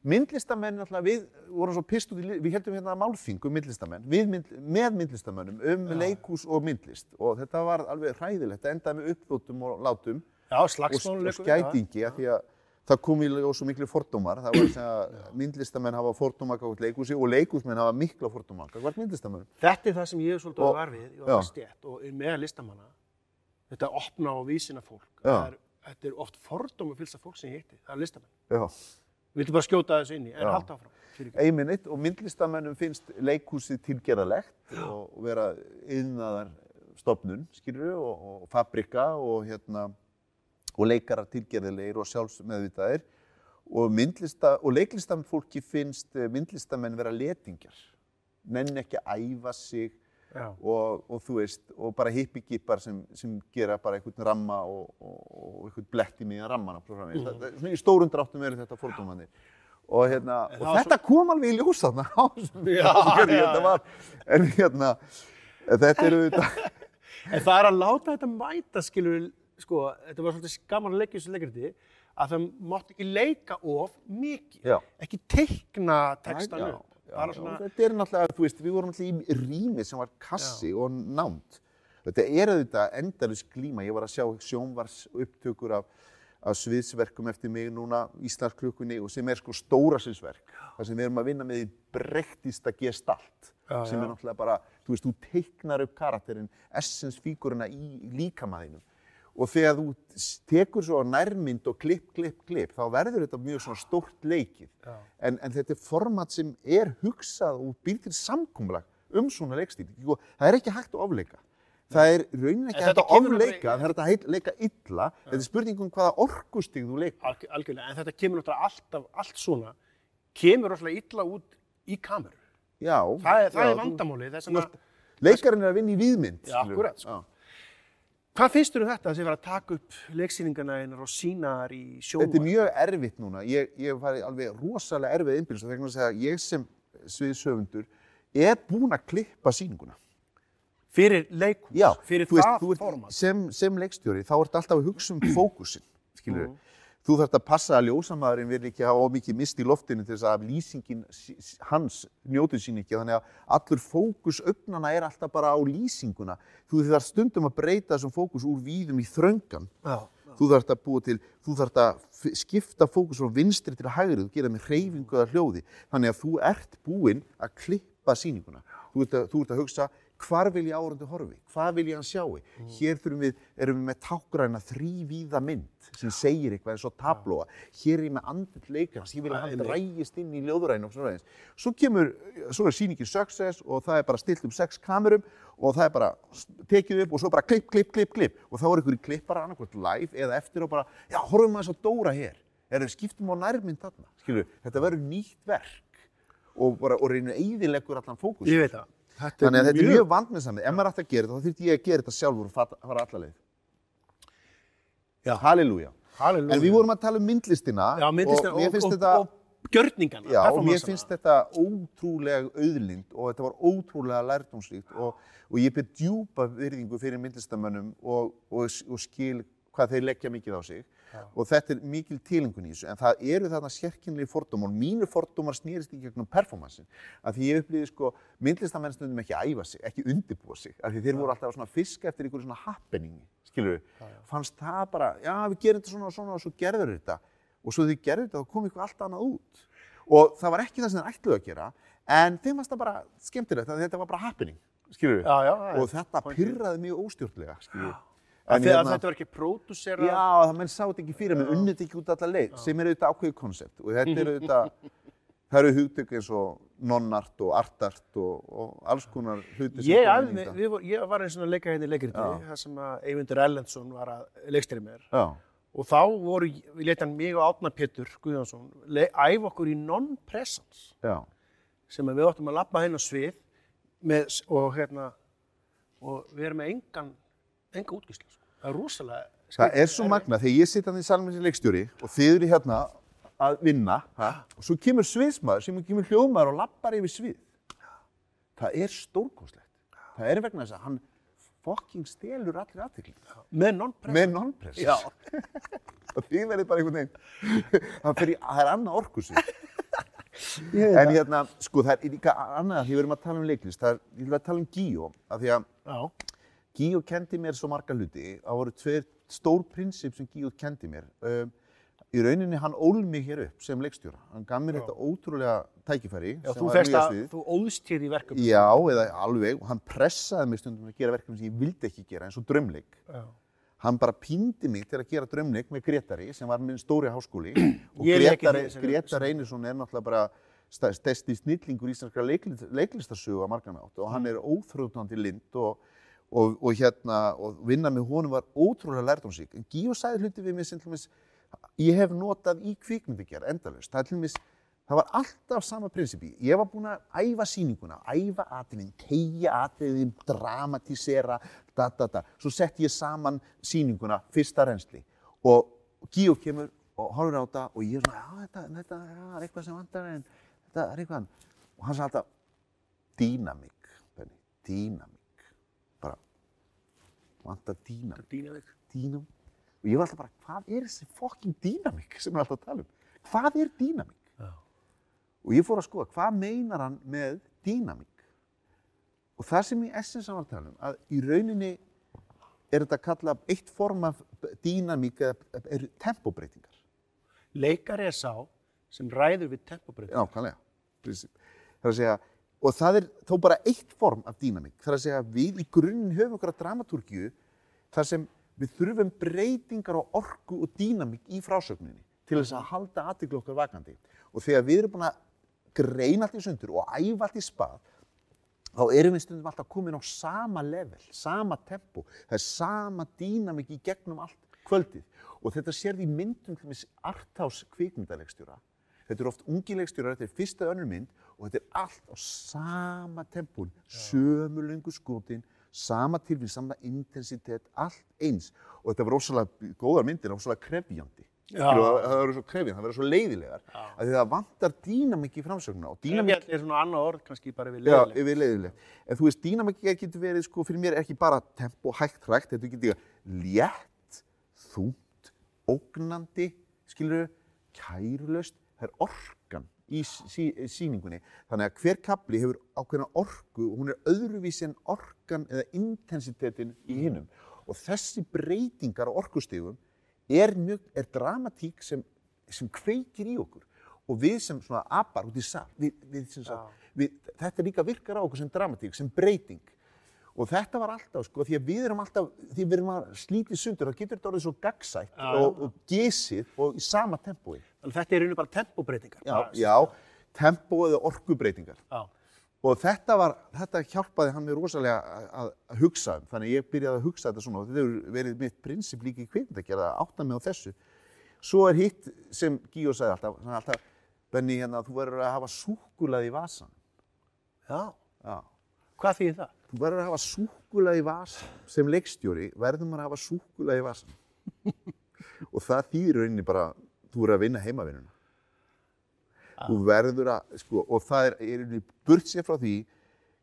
S2: myndlistamenn alltaf, við vorum svo pist út í, við heldum hérna málþing um myndlistamenn, mynd, með myndlistamennum um leikús og myndlist og þetta var alveg hræðilegt, það endaði með uppþóttum og látum
S1: Já,
S2: og, og skætingi af því að það kom í ljós svo miklu fordómar, það var að myndlistamenn hafa fordóma gátt leikúsi og leikúsmenn hafa mikla fordóma gátt myndlistamennum.
S1: Þetta er það sem ég er svolítið
S2: Og-
S1: og, var við, ég
S2: já.
S1: var stjætt og er með listamanna. Þetta opna og vísina fólk.
S2: Já.
S1: Það Er, þetta er oft fordóma fylgst af fólk sem ég hitti, það er listamenn. Við viltum bara skjóta þessu inn í, en
S2: Já.
S1: halda áfram.
S2: Einminnit og myndlistamennum finnst leikhúsið tilgerðalegt og vera yðnaðar stopnun, skilur og, og fabrika og hérna og leikarar tilgerðilegir og sjálfsmeðvitaðir og og leiklistam fólki finnst eh, myndlistamenn vera letingjar nenni ekki æfa sig. Og, og þú veist, og bara hippigipar sem, sem gera bara einhvern ramma og, og, og einhvern blett í miðan rammana mm. svona í stórum dráttum eru þetta fordómanir og, hérna, og þetta kom alveg í ljós þarna [laughs] á þessum-
S1: já,
S2: þetta var, en hérna þetta eru [laughs] þetta
S1: En það er að láta þetta mæta, skilur, sko, þetta var svolítið gaman að leggja þessu leikriti, að það mátti ekki leika of mikið.
S2: Já.
S1: Ekki teikna textan upp.
S2: Já,
S1: bara
S2: já,
S1: svona,
S2: þetta er náttúrulega, þú veist, við vorum náttúrulega í rými sem var kassi og námt. Þetta er auðvitað endalus glíma. Ég var að sjá sjónvars upptökur af, af sviðsverkum eftir mig núna, Íslandsklukkunni og sem er sko stóra sinnsverk. Það sem við erum að vinna með í breyttista gestalt
S1: Já,
S2: sem
S1: já.
S2: er náttúrulega bara, þú veist, þú teiknar upp karakterinn, essensfígurina í líkamæðinum og þegar þú tekur svo nærmynd og klipp, klipp, klipp, þá verður þetta mjög svona stórt leikið. En, en þetta er format sem er hugsað og býr til samkúmulag um svona leikstíl. Og Það er ekki hægt að ofleika. Það er raunin ekki hægt að ofleika, það er hægt að leika illa. Þetta er spurning um hvaða orkustig þú leika.
S1: Alg, algjörlega, en þetta kemur náttúrulega alltaf, allt svona, kemur náttúrulega illa út í kameru.
S2: Já.
S1: Það er, það
S2: já,
S1: er vandamálið,
S2: Leikarinn er að vinna í viðmynd.
S1: Já, akkúrat, sko. Hvað finnst þér um þetta, þessi verið að taka upp leiksýningarna einar og sína þar í sjóma?
S2: Þetta er mjög erfitt núna. Ég, ég hef farið alveg rosalega erfið innbyrðis og þegar að að ég sem sviðsöfundur er búinn að klippa sýninguna.
S1: Fyrir leikhús,
S2: Já,
S1: fyrir
S2: þú veist,
S1: það
S2: þú ert,
S1: format.
S2: sem, sem leikstjóri þá ert alltaf að hugsa um fókusin, skilur
S1: Mhm.
S2: Þú þarft að passa að ljósamaðurinn vil ekki hafa ómikið mist í loftinu til þess að lýsingin hans njótið sín ekki. Þannig að allur fókus öfnana er alltaf bara á lýsinguna. Þú þarf stundum að breyta þessum fókus úr víðum í þröngan.
S1: Já,
S2: Þú þarft að búa til, þú þarft að skipta fókus frá vinstri til hægri, þú gera með hreyfingu eða hljóði. Þannig að þú ert búinn að klippa sýninguna. Þú ert að, þú ert að hugsa, hvar vil ég árandu horfi? Hvað vil ég hann sjáu? Hér þurfum við, erum við með tákgræna þrývíða mynd sem segir eitthvað eins og tablóa. Hér er ég með andil leikarnas, ég vil að hann drægist inn í ljóðuræðinu og svona eins. Svo kemur, svo er sýningin success og það er bara stilt um sex kamerum og það er bara tekið upp og svo bara klipp, klipp, klipp, klipp og þá er ykkur í klippara annarkvæmt live eða eftir og bara, já, horfum maður svo Dóra hér. Það skiptum á nærmynd þarna? Skilju, þetta verður nýtt verk og bara, og
S1: Þetta
S2: Þannig að þetta er mjög vandminnsamið. Ef maður ætti að gera þetta, þá þurfti ég að gera þetta sjálfur og fara alla leið.
S1: Já.
S2: Halleluja. En við vorum að tala um myndlistina
S1: Já, myndlistina
S2: og finnst
S1: og,
S2: þetta...
S1: og, og gjörningana.
S2: Já, og mér finnst þetta ótrúlega auðlind og þetta var ótrúlega lærdómsríkt og, og ég ber djúpa virðingu fyrir myndlistamönnum og, og, og skil hvað þeir leggja mikið á sig og þetta er mikil tilengun í þessu en það eru þarna sérkynlega fordómar mínu fordómar snýrist í gegnum performansin af því ég upplýði sko myndlistamenn stundum ekki að æfa sig, ekki undirbúa sig af því þeir voru alltaf svona að fiska eftir einhverju svona happeningi, skilur við fannst það bara, já við gerum þetta svona og svona og svo gerður þetta. Og svo þau gerðu þetta þá kom eitthvað allt annað út. Og það var ekki það sem þeir ætluðu að gera en þeim fannst það bara skemmtilegt að þetta var bara happening, skilur við
S1: Já, já,
S2: og þetta pyrraði mjög óstjórnlega, skilur við
S1: Af því að þetta var ekki pródúsera.
S2: Já, það menn sá þetta ekki fyrir mig, unnið þetta ekki út allar leið, sem er auðvitað ákveðið konsept og þetta er auðvitað, [laughs] það eru hugtök eins og nonnart og artart og, og alls konar hluti sem
S1: Ég, alveg,
S2: inn í þetta.
S1: vor- ég var eins og leika hérna í leikriti,
S2: Já.
S1: þar sem að Eyvindur Erlendsson var að leikstýri mér.
S2: Já,
S1: Og þá voru, við leita hann mig og Átna Pétur Guðjónsson, æfa okkur í non-presence,
S2: já,
S1: sem við áttum að labba hérna á svið með, og hérna, og við erum með engan, enga útgíslu, sko. Það er rosalega
S2: það
S1: skrítið.
S2: er svo magna þegar ég sitt hann í salmið sem leikstjóri og þið eru hérna að vinna ha? og svo kemur sviðsmaður sem kemur hljóðmaður og lappar yfir svið. Það er stórkostlegt. Það er vegna þess að hann fucking stelur allir aðtekli
S1: Með non-presence.
S2: með non-press.
S1: Já. [laughs]
S2: og þið verður bara einhvern veginn [laughs] það, það er annað orkusvið en hérna, sko það er líka annað því við erum að tala um leiklist það er, ég vil að tala um Gíó af því að. Gíó kendi mér svo marga hluti. Það voru tveir stór prinsip sem Gíó kendi mér. Um, í rauninni hann ól mig hér upp sem leikstjóra. Hann gaf mér þetta ótrúlega tækifæri
S1: Já, þú
S2: nýja
S1: að, þú óðst hér í verkefni.
S2: Já, eða alveg, hann pressaði mig stundum að gera verkefni sem ég vildi ekki gera, eins og drömleik.
S1: Já.
S2: Hann bara píndi mig til að gera drömleik með Gretari, sem var minn stóri háskóli. [clears throat] og
S1: í
S2: Gretar Einarsson er náttúrulega bara stærsti snillingur íslenskra leiklist, leiklistarsögu að margan átt og hann er óþrjóðnandi lind og, og, og hérna, og vinna með honum var ótrúlega lærdómsík. En Gíó sagði hluti við mig sem til dæmis, ég hef notað í kvikmyndigjara endalaust. Það er til dæmis, það var alltaf sama prinsipi. Ég var búinn að æfa sýninguna, æfa atriðin, tegja atriðin, dramatísera, da, da, da. Svo sett ég saman sýninguna, fyrsta reynsli. Og Gíó kemur og horfir á þetta og ég er svona, já, þetta, þetta já, er eitthvað sem vantar en þetta er eitthvað. Og hann sagði alltaf, dýnamík, dýnamík. Vantar dýnamík
S1: Dýnavík.
S2: dýnam og ég var alltaf bara, hvað er þessi fucking dýnamík sem við alltaf að tala um? Hvað er dýnamík?
S1: Já.
S2: Og ég fór að skoða, hvað meinar hann með dýnamík? Og það sem í essens hann var að tala um, að í rauninni er þetta kallað eitt form af dýnamík eða er tempóbreytingar.
S1: Leikari er sá sem ræður við tempobreyting.
S2: Nákvæmlega. Prínsip. Það er að segja, og það er þó bara eitt form af dýnamík. Það er að segja, við í grunninn höfum okkar dramatúrkju þar sem við þurfum breytingar á orku og dýnamík í frásögninni til þess að halda aðtiklu okkar vakandi. Og þegar við erum búin að greina allt í sundur og æfa allt í spað, þá erum við stundum alltaf komin á sama level, sama tempo, það er sama dýnamík í gegnum allt kvöldið. Og þetta sér því myndum til þess artás kvikmyndalegstjóra. Þetta eru oft ungilegstjórar, þetta er fyrsta önnur mynd og þetta er allt á sama tempón, sömu löngu skotin, sama tilfinn, sama intensitet, allt eins. Og þetta var rosalega góðar myndir, rosalega krefjandi.
S1: Já.
S2: Það það verður svo krefjandi, það verður svo leiðilegar. Af því það vantar dýnamík í framsögnuna og dýnamík
S1: Dýnamík er svona annað orð kannski bara við
S2: Já,
S1: leiðileg.
S2: yfir leiðileg. En þú veist, dýnamík getur verið, sko, fyrir mér ekki bara tempo, hægt, hrægt, þetta getur létt, þungt, ógnandi, skilur kærulaust, það er orkan í sí, síningunni. Þannig að hver kapli hefur ákveðna orku og hún er öðruvísi en orkan eða intensitetin í hinnum. Og þessi breytingar á orkustegum er, er dramatík sem, sem kveikir í okkur. Og við sem svona apar út í sal, við, við, sem sagt, við, þetta líka virkar á okkur sem dramatík, sem breyting. Og þetta var alltaf, sko, því að við erum alltaf, því við erum að slítið sundur, þá getur þetta orðið svo gagsætt og, og gesið og í sama tempói.
S1: Þannig þetta er einu bara tempóbreytingar.
S2: Já,
S1: Bara-
S2: já, tempó eða orkubreitingar.
S1: Já.
S2: Og þetta, var, þetta hjálpaði hann mér rosalega að, að, hugsa um, þannig ég byrjaði að hugsa þetta svona og þetta hefur verið mitt prinsip líka í kvikmyndagerð að átta mig á þessu. Svo er hitt sem Gíó sagði alltaf, hann er alltaf, Benni, hérna, þú verður að hafa súkulað í vasan.
S1: Já.
S2: Já.
S1: Hvað þýðir það?
S2: Þú verður að hafa súkulað í vasan. Sem leikstjóri verður maður að hafa súkulað í vasan. [laughs] og það þýðir rauninni bara, þú verður að vinna heimavinnuna. Þú verður að, sko, og það er, er í rauninni burt sér frá því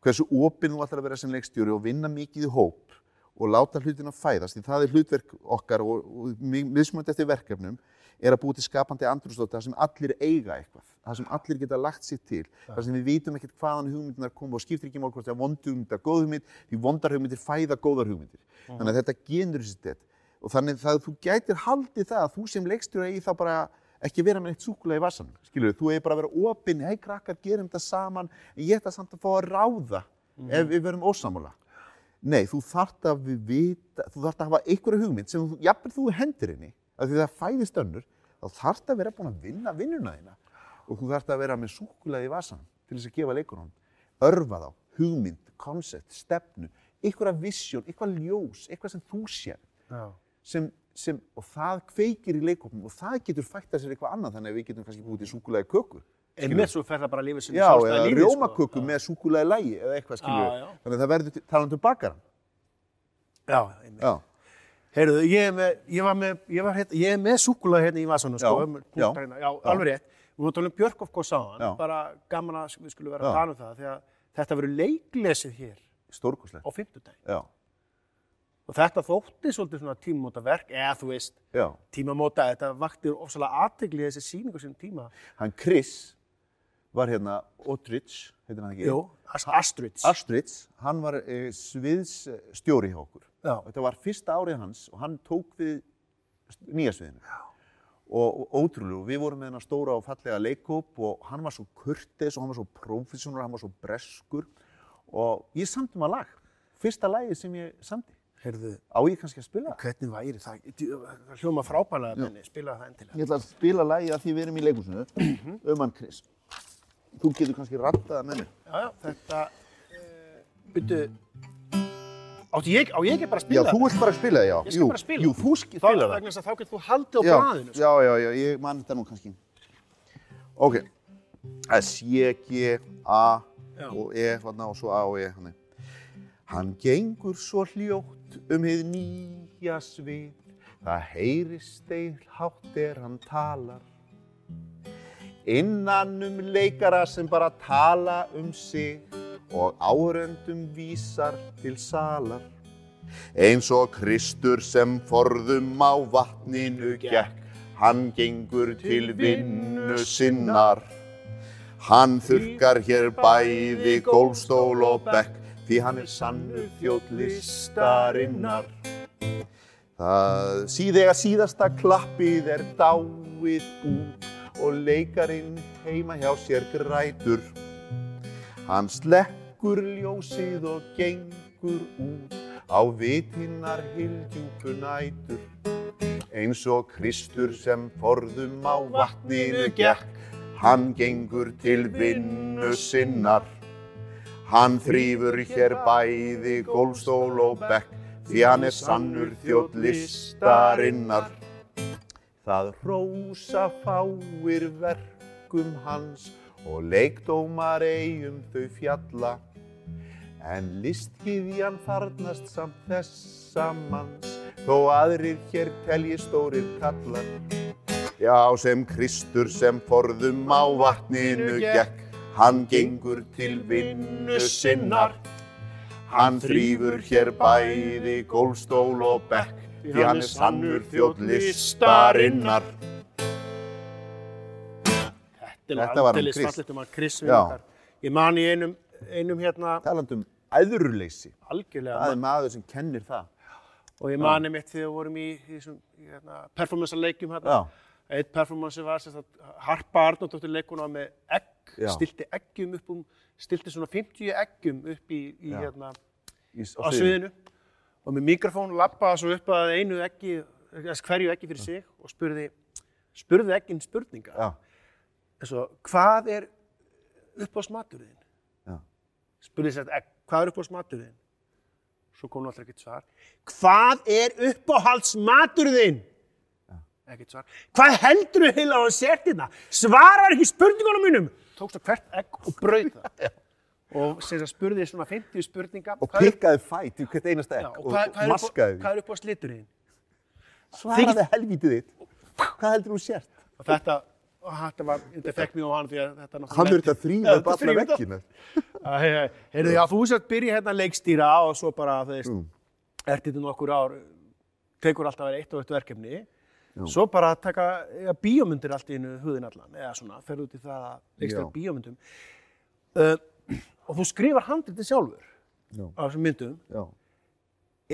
S2: hversu opinn þú ætlar að vera sem leikstjóri og vinna mikið í hóp og láta hlutina fæðast, því það er hlutverk okkar og, og mismunandi eftir verkefnum, er að búa til skapandi andrústóta sem allir eiga eitthvað, það sem allir geta lagt sitt til, það sem við vitum ekkert hvaðan hugmyndinar koma og skiptir ekki mál hvort það er vond hugmynd að góð hugmynd, því vondar hugmyndir fæða góðar hugmyndir. Þannig að þetta generositet og þannig að þú gætir haldið það að þú sem leikstjóri eigi þá bara ekki vera með eitt súkulega í vassanum, skilur þú eigi bara að vera opinn, hei krakkar, gerum þetta saman, en ég ætla samt að fá að ráða ef við verum ósamála. Nei, þú þarft að við vita, þú þarft að hafa einhverja hugmynd sem þú, jafnvel þú hendur henni, af því það fæðist önnur, þá þarft að vera búin að vinna vinnuna þína. Og þú þarft að vera með súkulega í vasanum til þess að gefa leikunum, örfa þá, hugmynd, koncept, stefnu, einhverja visjón, eitthvað ljós, eitthvað sem þú sér
S1: Já.
S2: Sem, sem, og það kveikir í leikofnum og það getur fætt að sér eitthvað annað þannig að við getum kannski búið til súkulega kökur
S1: En með svo fer það bara að lifa sinni
S2: Já,
S1: sjálfstæða
S2: eða
S1: lífi, sko.
S2: rjómaköku með súkulega lægi eða eitthvað skilju
S1: Já, já.
S2: þannig að það verður talandi um bakaran
S1: Já, einmitt.
S2: Já,
S1: Heyrðu, ég er með, ég var með, ég var hérna, ég er með súkula hérna í vasanum, sko.
S2: Já, já.
S1: punkta Hérna. já, alveg rétt. Við vorum að tala um Björkóf góð sáðan,
S2: Já.
S1: bara gaman að við skulum vera
S2: Já.
S1: að tala um það, því að þetta verður leiklesið hér
S2: stórkoslegt
S1: á fimmtudaginn. Og þetta þótti svolítið svona tímamóta verk, eða þú veist,
S2: já
S1: tímamóta, þetta vakti ofsalega aðtegli þessi sýningu sinni tíma.
S2: Hann Chris var hérna Otridge, heitir hann ekki?
S1: Jú, Ast- Astrids.
S2: Astridge, hann var e, sviðsstjóri hjá okkur
S1: Já.
S2: Þetta var fyrsta árið hans og hann tók við nýja sviðinu Já. og, og ótrúlega, við vorum með hennar stóra og fallega leikhóp og hann var svo kurteis og hann var svo professional, hann var svo breskur og ég samti maður lag fyrsta lagið sem ég samti
S1: Heyrðu,
S2: á ég kannski að spila það?
S1: hvernig væri það? Það hljóma frábælega, Benni, spila það endilega.
S2: Ég ætla að spila lagið að því við erum í leikhúsinu um hann Chris Þú getur kannski rattað það með mér
S1: Já, já, þetta, uh, byrju, átti ég, á ég ekki bara að
S2: Já,
S1: spila
S2: þú vilt bara spila það, já
S1: Ég skal
S2: Jú,
S1: bara spila.
S2: Jú, þú sk-
S1: Þá,
S2: spilar það
S1: vegna þess að þá getur þú haldið á
S2: já,
S1: bræðinu. sko.
S2: já, já, já, ég man þetta nú kannski Ok S, J, G, A
S1: Já.
S2: og E, þarna og svo A og E hann. hann gengur svo hljótt um hið nýja svið. Það heyrist eil hátt er hann talar. Innan um leikara sem bara tala um sig og áröndum vísar til salar. Eins og Kristur sem forðum á vatninu gekk hann gengur til vinnu sinnar. hann þurkar hér bæði gólfstól og bekk því hann er sannur þjótt listarinnar Það síðega síðasta klappið er dáið út og leikarinn heima hjá sér grætur. Hann slekkur ljósið og gengur út á vitinnar hildjúpu nætur. Eins og Kristur sem forðum á vatninu gekk, hann gengur til vinnu sinnar. Hann þrýfur hér bæði gólstól og bekk, því hann er sannur þjótt listarinnar. Það rósa fáir verkum hans og leikdómar eigum þau fjalla. En listgyðjan þarnast samt þessa manns, þó aðrir hér telji stórir kallar. Já, sem Kristur sem forðum á vatninu gekk, hann gengur til vinnu sinnar. Hann þrýfur hér bæði gólstól og bekk, því hann er sannur þjótt listarinnar.
S1: Þetta
S2: Þetta var
S1: aldeilis
S2: Chris.
S1: fallegt um að Chris
S2: Já.
S1: Vingar. Ég man í einum, einum hérna
S2: Taland um æðruleysi,
S1: algjörlega
S2: það er maður sem kennir það.
S1: og ég man einmitt þegar við vorum í, í í, hérna, performance leikjum hérna. Eitt performance var sagt Harpa Arnóttur leikuna með egg,
S2: Já.
S1: stilti eggjum upp um, stilti svona 50 eggjum upp í, í hérna,
S2: í,
S1: á sviðinu og með mikrofón lappaði svo upp að einu eggi, hverju eggi fyrir sig og spurði, spurði egginn spurninga.
S2: Já,
S1: eins og hvað er uppáhaldsmaturinn?
S2: já.
S1: Spurði sér egg, hvað er uppáhaldsmaturinn? Svo kom náttúrulega ekkert svar. Hvað er uppáhaldsmaturinn? Ekkert svar. Hvað heldur þú heila á að sért hérna? Svarar ekki spurningunum mínum. Tókst það hvert egg og brauð það. [laughs] og spurði svona 50 spurninga.
S2: Og pikkaði fætt í hvert einasta
S1: Já,
S2: egg
S1: og
S2: og,
S1: hvað,
S2: og
S1: hvað, er upp,
S2: maskaði því.
S1: er uppáhaldsliturinn?
S2: Svaraði helvítið þitt. Hvað heldur þú sért?
S1: Og þetta, og þetta var, þetta fekk mjög á hann því að þetta náttúrulega
S2: Hann verður að þrýfa
S1: Já,
S2: upp alla
S1: þetta.
S2: veggina.
S1: Heyrðu, já, þú sett byrja hérna að leikstýra og svo bara, þú veist,
S2: Mm.
S1: ert þetta nokkur ár, tekur alltaf að vera eitt og eitt verkefni. Svo bara að taka ja, bíómyndir allt í einu hugðin allan, eða svona, ferðu út í það að leikstýra
S2: Já.
S1: bíómyndum. Uh, og þú skrifar handritið sjálfur
S2: Já.
S1: á þessum myndum.
S2: Já.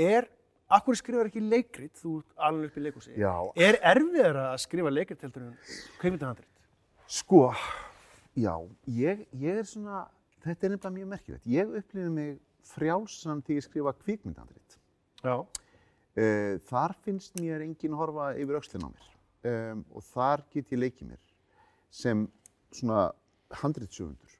S1: Er, akkur skrifar ekki leikrit, þú alveg upp í leikhúsi.
S2: Já.
S1: Er erfiðar að skrifa leikrit heldur en kveimyndahandrit?
S2: Sko, já, ég, ég er svona, þetta er nefnilega mjög merkilegt. Ég upplifi mig frjálsan til að skrifa kvikmyndandrit.
S1: Já.
S2: Uh, þar finnst mér enginn horfa yfir öxlinn á mér um, og þar get ég leikið mér sem svona handritsöfundur.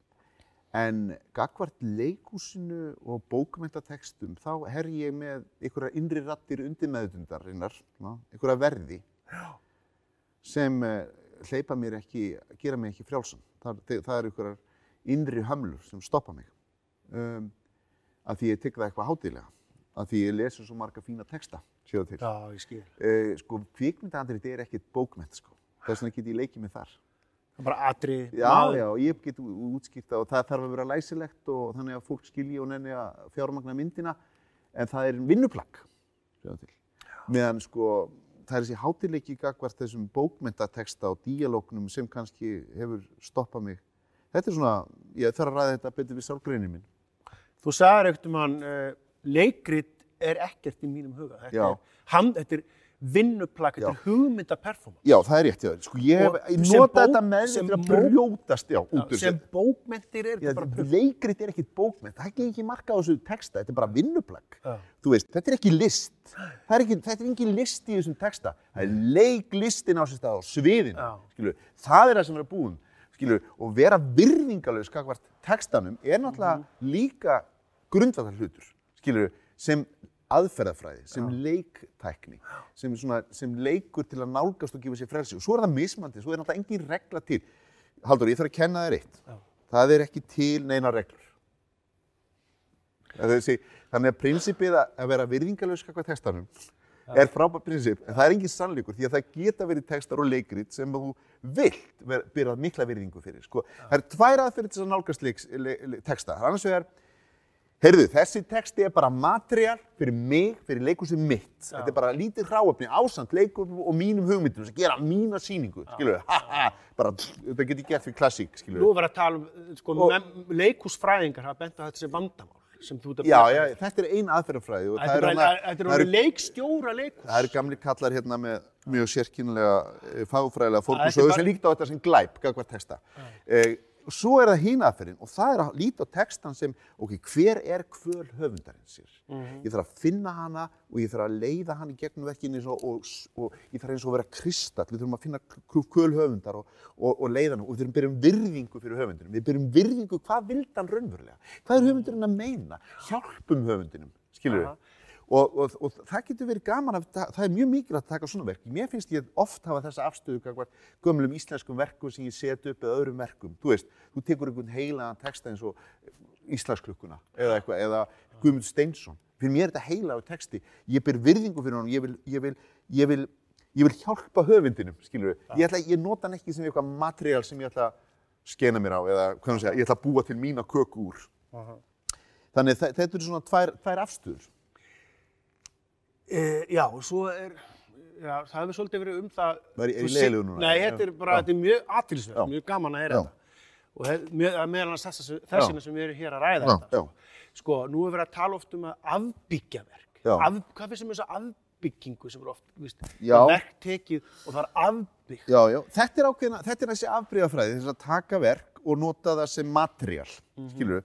S2: En gagvart leikúsinu og bókmyndatextum þá her ég með einhverja innri rattir undir meðutundarinnar, einhverja verði sem uh, hleypa mér ekki, gera mig ekki frjálsan. Það, það eru einhverjar innri hömlur sem stoppa mig. Um, að því ég tek það eitthvað hátíðlega. Að því ég lesi svo marga fína texta, séu til.
S1: Já, ég skil.
S2: Uh, sko, kvikmyndahandrit er ekkert bókmynd, sko. Þess vegna get ég leikið mig þar.
S1: Það er bara atrið,
S2: Já, já, ég get ú- útskýrt það og það þarf að vera læsilegt og þannig að fólk skilji og nenni að fjármagna myndina. En það er vinnuplagg, séu til. Meðan, sko, það er þessi hátileiki gagvart þessum bókmyndateksta og díalóknum sem kannski hefur stoppað mig. Þetta er svona, ég þarf að ræða þetta betur við sálgreinir minn.
S1: Þú sagðir leikrit er ekkert í mínum huga. Þetta er, hann, þetta er vinnuplagg, þetta er hugmyndaperformance.
S2: Já, það er rétt, já. Sko, ég hef ég nota þetta með þetta að
S1: bók-
S2: brjótast, já, út úr
S1: Sem bókmentir er þetta bara pur.
S2: leikrit er ekkert bókmynd, það er ekki marka á þessu texta, þetta er bara vinnuplagg.
S1: Já.
S2: Þú veist, þetta er ekki list, er ekki, þetta er engin list í þessum texta, það er leiklistin á sér stað á sviðinu,
S1: Já.
S2: skilu, það er það sem er að búin, skilu, og vera virðingalög skakvart textanum er náttúrulega líka grundvallar hlutur, skilu, sem aðferðafræði, sem leiktækni, sem, svona, sem leikur til að nálgast og gefa sér frelsi og svo er það mismandi, svo er náttúrulega engin regla til. Haldur, ég þarf að kenna þér eitt.
S1: Já.
S2: Það er ekki til neina reglur. Þessi, þannig að prinsipið að vera virðingalög skakvað textanum er frábært prinsip, en það er engin sannleikur því að það geta verið textar og leikrit sem þú vilt bera mikla virðingu fyrir. Sko. Það er tvær aðferðir til að nálgast le, le, texta. Það er annars vegar, heyrðu, þessi texti er bara materiál fyrir mig, fyrir leikúsið mitt. Þetta er bara lítið hráöfni, ásand leikum og mínum hugmyndum sem gera mína sýningu, skilur við, ha ha, bara, þetta getur gert fyrir klassík, skilur
S1: Nú er verið að tala um, sko,
S2: Og-
S1: og, leikúsfræðingar hafa bent á þetta sem vandamál. sem þú ert að
S2: Já,
S1: búa
S2: já,
S1: til.
S2: þetta er ein aðferðafræði og það
S1: er þetta er orðið leikstjóra leikus.
S2: það eru gamli kallar hérna með mjög sérkynlega fagfræðilega
S1: þetta er
S2: fórkursögu
S1: bara-
S2: sem líkt á þetta sem glæp. Eh, og svo er það hín aðferðin og það er að líta á textan sem, ok, hver er kvöl höfundarinn sér?
S1: Mhm.
S2: Ég þarf að finna hana og ég þarf að leiða hann í gegnum vekkinni og, og, og ég þarf eins og að vera kristall, við þurfum að finna kvöl höfundar og, og, og leiða hann og við þurfum að byrja um virðingu fyrir höfundinum. Við byrjum virðingu, hvað vildi hann raunverulega? Hvað er höfundurinn að meina? Hjálpum höfundinum, skilur
S1: Aha.
S2: Og, og, og það getur verið gaman að, það, það er mjög mikilvægt að taka svona verk. Mér finnst ég oft hafa þessa afstöðu gömlum íslenskum verkum sem ég set upp eða öðrum verkum. Þú veist, þú tekur einhvern heilagan texta eins og Íslandsklukkuna eða eitthvað, eða Guðmund Steinsson. Fyrir mér er þetta heilagur texti. Ég ber virðingu fyrir honum, ég vil, ég vil, ég vil, ég vil hjálpa höfundinum, skilur við. Ég, ætla, ég nota hann ekki sem eitthvað materiál sem ég ætla að skena mér á eða segja, ég ætla að búa til mína köku úr. Þannig þe- þetta eru svona tvær, tvær afstöður.
S1: E, já, og svo er, já, það hefur svolítið verið um það.
S2: Ég- er
S1: se-
S2: leiðilegur núna?
S1: Nei, þetta er bara, þetta er mjög aðtilsverð,
S2: Já.
S1: mjög gaman að heyra þetta. Og hef- mjög- að meðal annars þess, þessina sem við erum hér að ræða þetta.
S2: já.
S1: Sko, nú er verið að tala oft um að afbyggja verk. Af, hvað finnst þér með þessa afbyggingu sem er oft,
S2: Já.
S1: verk tekið og það er afbyggt.
S2: Já, já, þetta er ákveðina, þetta er þessi afbríðafræði, þess að taka verk og nota það sem materiál, mm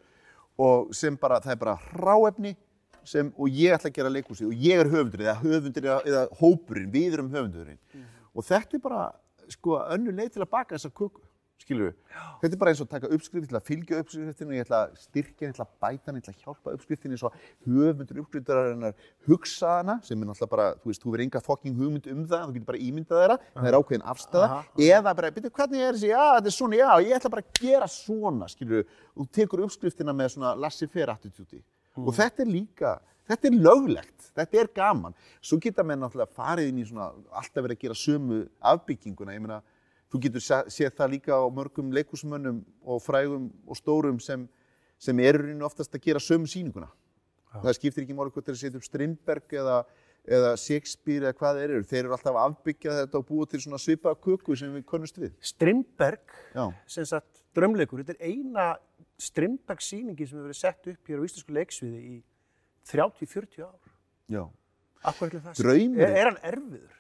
S2: og sem bara, það er bara hráefni sem, og ég ætla að gera leikhúsið og ég er höfundurinn, eða höfundurinn eða, eða hópurinn, við erum höfundurinn. Og þetta er bara, sko, önnu leið til að baka þessa köku, skilur við. Þetta er bara eins og að taka uppskrift til að fylgja uppskriftinu, ég ætla að styrkja, ég ætla að bæta ég ætla að hjálpa uppskriftinu eins og höfundur uppskriftarinnar hugsa hana, sem er náttúrulega bara, þú veist, þú verður enga fucking hugmynd um það, þú getur bara ímyndað þeirra, það er ákveðin afstæða,
S1: Aha,
S2: eða bara, byrju, hvernig er þessi, já, þetta er svona, já, ég ætla bara að gera svona, skilur við, og þú tekur uppskriftina með svona attitúti. Og þetta er líka, þetta er löglegt, þetta er gaman. Svo geta menn náttúrulega farið inn í svona, alltaf verið að gera sömu afbygginguna, ég meina, þú getur sé- séð það líka á mörgum leikusmönnum og frægum og stórum sem, sem eru í rauninni oftast að gera sömu sýninguna. Það skiptir ekki máli hvort þeir setja upp Strindberg eða, eða Shakespeare eða hvað þeir eru. Þeir eru alltaf að afbyggja þetta og búa til svona svipaða köku sem við könnust við.
S1: Strindberg, sem sagt drömleikur, þetta er eina Strindberg sýningi sem hefur verið sett upp hér á Íslensku leiksviði í 30-40 ár.
S2: Já.
S1: Akkur er það?
S2: Draumurinn.
S1: Er, er hann erfiður?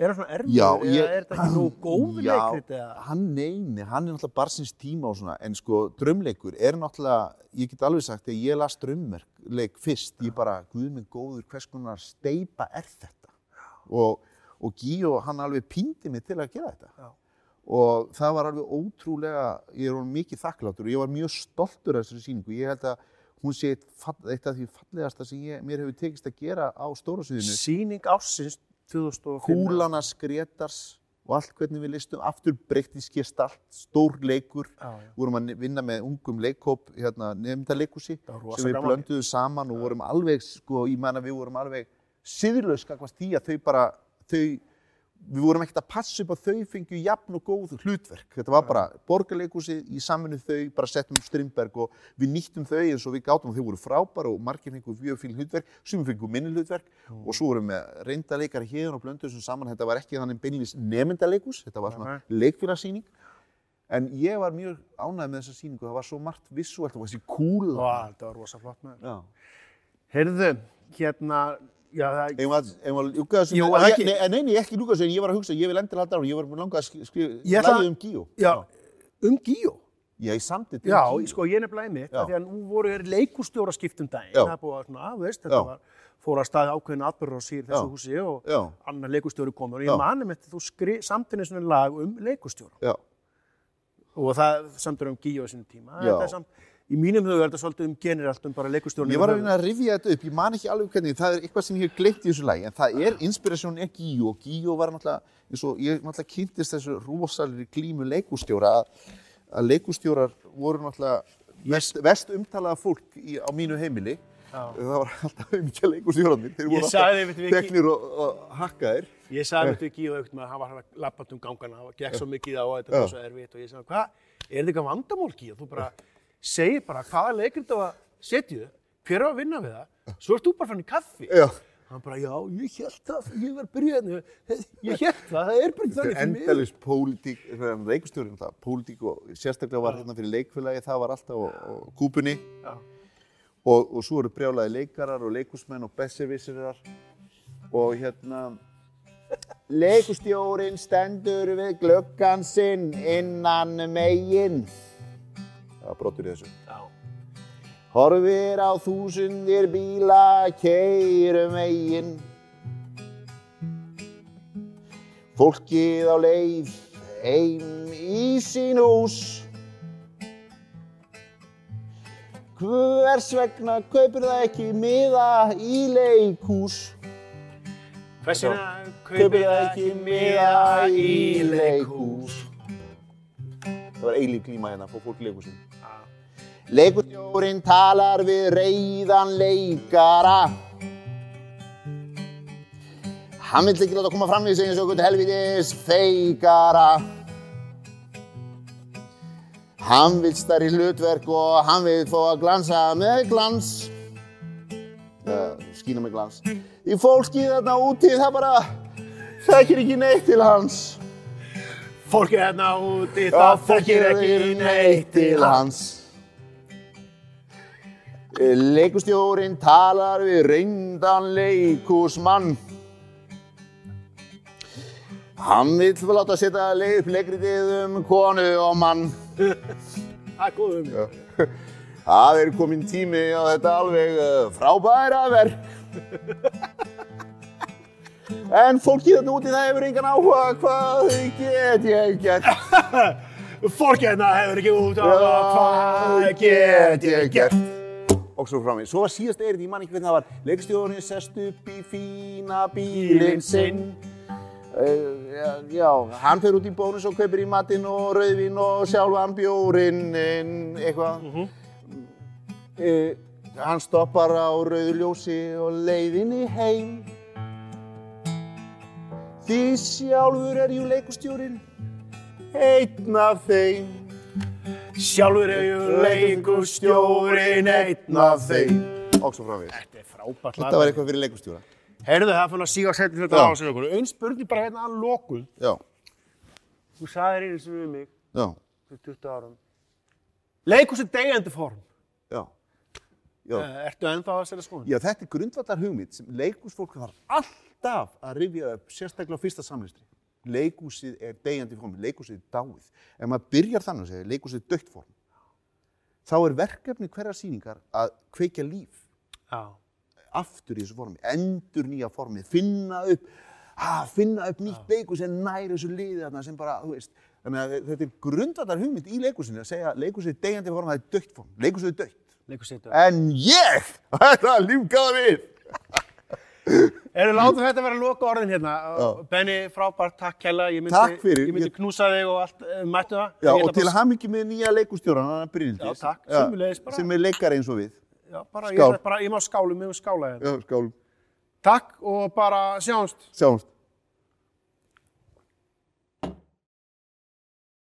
S1: Er hann svona erfiður?
S2: Já, ég,
S1: er þetta ekki nú góð
S2: já,
S1: leikrit eða?
S2: hann neini, hann er náttúrulega barsins tíma og svona, en sko drömleikur er náttúrulega, ég get alveg sagt að ég las drömleik fyrst, ég bara, guð minn góður, hvers konar steipa er þetta? Og, og Gíó, hann alveg píndi mig til að gera þetta.
S1: Já.
S2: Og það var alveg ótrúlega, ég er mikið þakkláttur og ég var mjög stoltur af þessari sýningu. Ég held að hún sé eitt, af því fallegasta sem ég, mér hefur tekist að gera á stórasviðinu
S1: Sýning ársins 2005.
S2: kúlana skrétars og allt hvernig við listum, aftur breyttíski stalt, stór leikur,
S1: Já, já.
S2: vorum að vinna með ungum leikhóp, hérna, nefnda leikúsi, sem við blönduðum saman og vorum alveg, sko, ég að við vorum alveg siðlaus skakvast því að þau bara, þau, við vorum ekkert að passa upp að þau fengju jafn og góð hlutverk. Þetta var bara borgarleikúsi í samvinnu þau, bara settum um Strindberg og við nýttum þau eins og við gátum og þau voru frábæra og margir fengu mjög fín hlutverk, sem fengu minni hlutverk og svo vorum við reyndarleikar hérna og blönduðum sem saman. Þetta var ekki þannig beinlýs nefndaleikús, þetta var svona leikfélagsýning. En ég var mjög ánægð með þessa sýningu, það var svo margt visuelt og þessi kúla.
S1: Vá, þetta var rosa flott með.
S2: Já.
S1: Heyrðu, hérna, já, það,
S2: Eigum að, eigum að ljúka þessu með-
S1: ekki-
S2: Nei, nei, nei, ekki ljúka þessu, en ég var að hugsa, ég vil endilega halda á hún, ég var langað að skri- skrifa lagið um Gíó.
S1: já, um Gíó.
S2: Já, ég samtið
S1: Já, sko, ég nefnilega einmitt, því að nú voru þér leikústjóra skiptum daginn,
S2: Já.
S1: það búið að, svona, að, veist, þetta var, fór að staði ákveðin atbyrður á sír þessu húsi og
S2: Já.
S1: annar leikústjóri komur og ég mani með þetta, þú skri, samtinni svona lag um leikústjóra
S2: Já,
S1: og það samtur um Gíó í sinni tíma,
S2: Já.
S1: samt, í mínum huga er þetta svolítið um generalt um bara leikústjóra.
S2: ég var að reyna að rifja þetta upp, ég man ekki alveg hvernig, það er eitthvað sem ég hef gleymt í þessu lagi, en það er, inspirasjón er Gíó, og Gíó var náttúrulega, eins og ég náttúrulega kynntist þessu rosalegri glímu leikústjóra, að, leikústjórar voru náttúrulega vest, vest umtalaða fólk í, á mínu heimili,
S1: Já.
S2: það var alltaf mikið leikústjórarnir, þeir voru alltaf
S1: við
S2: teknir og, og hakkaðir.
S1: Ég sagði með Gíó eitthvað með að hann var að lappa um gangana og gekk svo mikið á og þetta var
S2: Já.
S1: svo erfitt og ég sagði, hvað, er þetta eitthvað vandamál Gíó? Þú bara segir bara hvaða leikrit á að setja þau, hver á að vinna við það, svo ert þú bara fann í kaffi.
S2: Já.
S1: Hann bara, já, ég held það, ég var byrjað, [laughs] ég held það, það er bara ekki
S2: Þetta
S1: þannig
S2: er
S1: fyrir mig.
S2: endalist pólitík, leikustjórin það, pólitík og sérstaklega var hérna fyrir leikfélagi, það var alltaf á, á kúpunni
S1: Já.
S2: og, og svo eru brjálaði leikarar og leikusmenn og besservissirar og hérna Leikustjórin stendur við glöggan sinn innan megin Var brotur í þessu.
S1: Já.
S2: Horfir á þúsundir bíla keirum eigin Fólkið á leið heim í sín hús. Hvers vegna kaupir það ekki miða í leikhús?
S1: Hvers vegna
S2: Kaupir það ekki miða í leikhús? Það var eilíf klíma hérna, fór fólk í leikhúsin
S1: Já.
S2: Leikustjórinn talar við reyðan leikara. Hann vill ekki láta koma fram við sig eins og okkur helvitis feikara. Hann vill stærri hlutverk og hann vill fá að glansa með glans. Uh, Skína með glans. Því fólkið þarna úti það bara þekkir ekki neitt til hans.
S1: Fólkið hérna úti, það
S2: þekkir
S1: ekki neitt til hans.
S2: Leikustjórin talar við reyndan leikúsmann. Hann vill vel láta setja leik upp leikritið um konu og mann.
S1: Það er góð um.
S2: Það er komin tími á þetta alveg uh, frábæra verk. En fólkið þarna úti það hefur engan áhuga hvað get ég gert. [laughs]
S1: Fólkið hérna hefur ekki út á hvað get ég gert.
S2: Og svo fram í. Svo var síðast eirinn, ég man ekki hvernig það var. Leikstjórinn sest upp í fína bílinn sinn. Uh, já, já, hann fer út í bónus og kaupir í matinn og rauðvín og sjálfan bjórinn eitthvað. uh, hann stoppar á rauðu ljósi og leiðinni heim. Því sjálfur er jú leikustjórinn einn af þeim.
S1: Sjálfur er ju leikustjórin einn af þeim.
S2: Og svo framvegis.
S1: Þetta er frábært
S2: Þetta
S1: lag.
S2: var eitthvað fyrir leikustjóra.
S1: Heyrðu það fann að síga setni þetta á sig okkur. Einn spurning bara hérna að lokuð.
S2: Já,
S1: Þú sagðir einu sem við mig
S2: já,
S1: fyrir 20 árum. Leikhús er degjandi form.
S2: já. Já.
S1: Eh, Ertu ennþá að setja skoðun?
S2: Já, þetta er grundvallar hugmynd sem leikúsfólk þarf alltaf að rifja upp, sérstaklega á fyrsta samlistri. Leikúsið er degjandi form, leikúsið er dáið. Ef maður byrjar þannig að segja, leikúsið er dögt form, þá er verkefni hverja sýningar að kveikja líf
S1: Já.
S2: aftur í þessu formi, endur nýja formið, finna upp, að, finna upp nýtt leikús en næri þessu liði þarna sem bara, þú veist, þetta er grundvallar hugmynd í leikúsinu að segja leikúsið er degjandi form, það er dögt form, leikúsið er dögt.
S1: Leikhús er degjandi.
S2: En ég, [laughs] þetta lífgaða við.
S1: Erum látum þetta vera loka orðin hérna. Benni, frábært, takk kella. Ég myndi,
S2: Takk fyrir.
S1: Ég myndi
S2: Ég-
S1: knúsa þig og allt, eh, mættu það.
S2: Já,
S1: Ég
S2: og til hamingi með nýja leikustjóran, hann er Brynhildis.
S1: Já, takk. Sömuleiðis bara.
S2: Sem er leikari eins og við.
S1: Já, bara, ég, bara, ég má skálu, mig og skála hérna.
S2: Já, skálum.
S1: Takk og bara sjáumst.
S2: Sjáumst.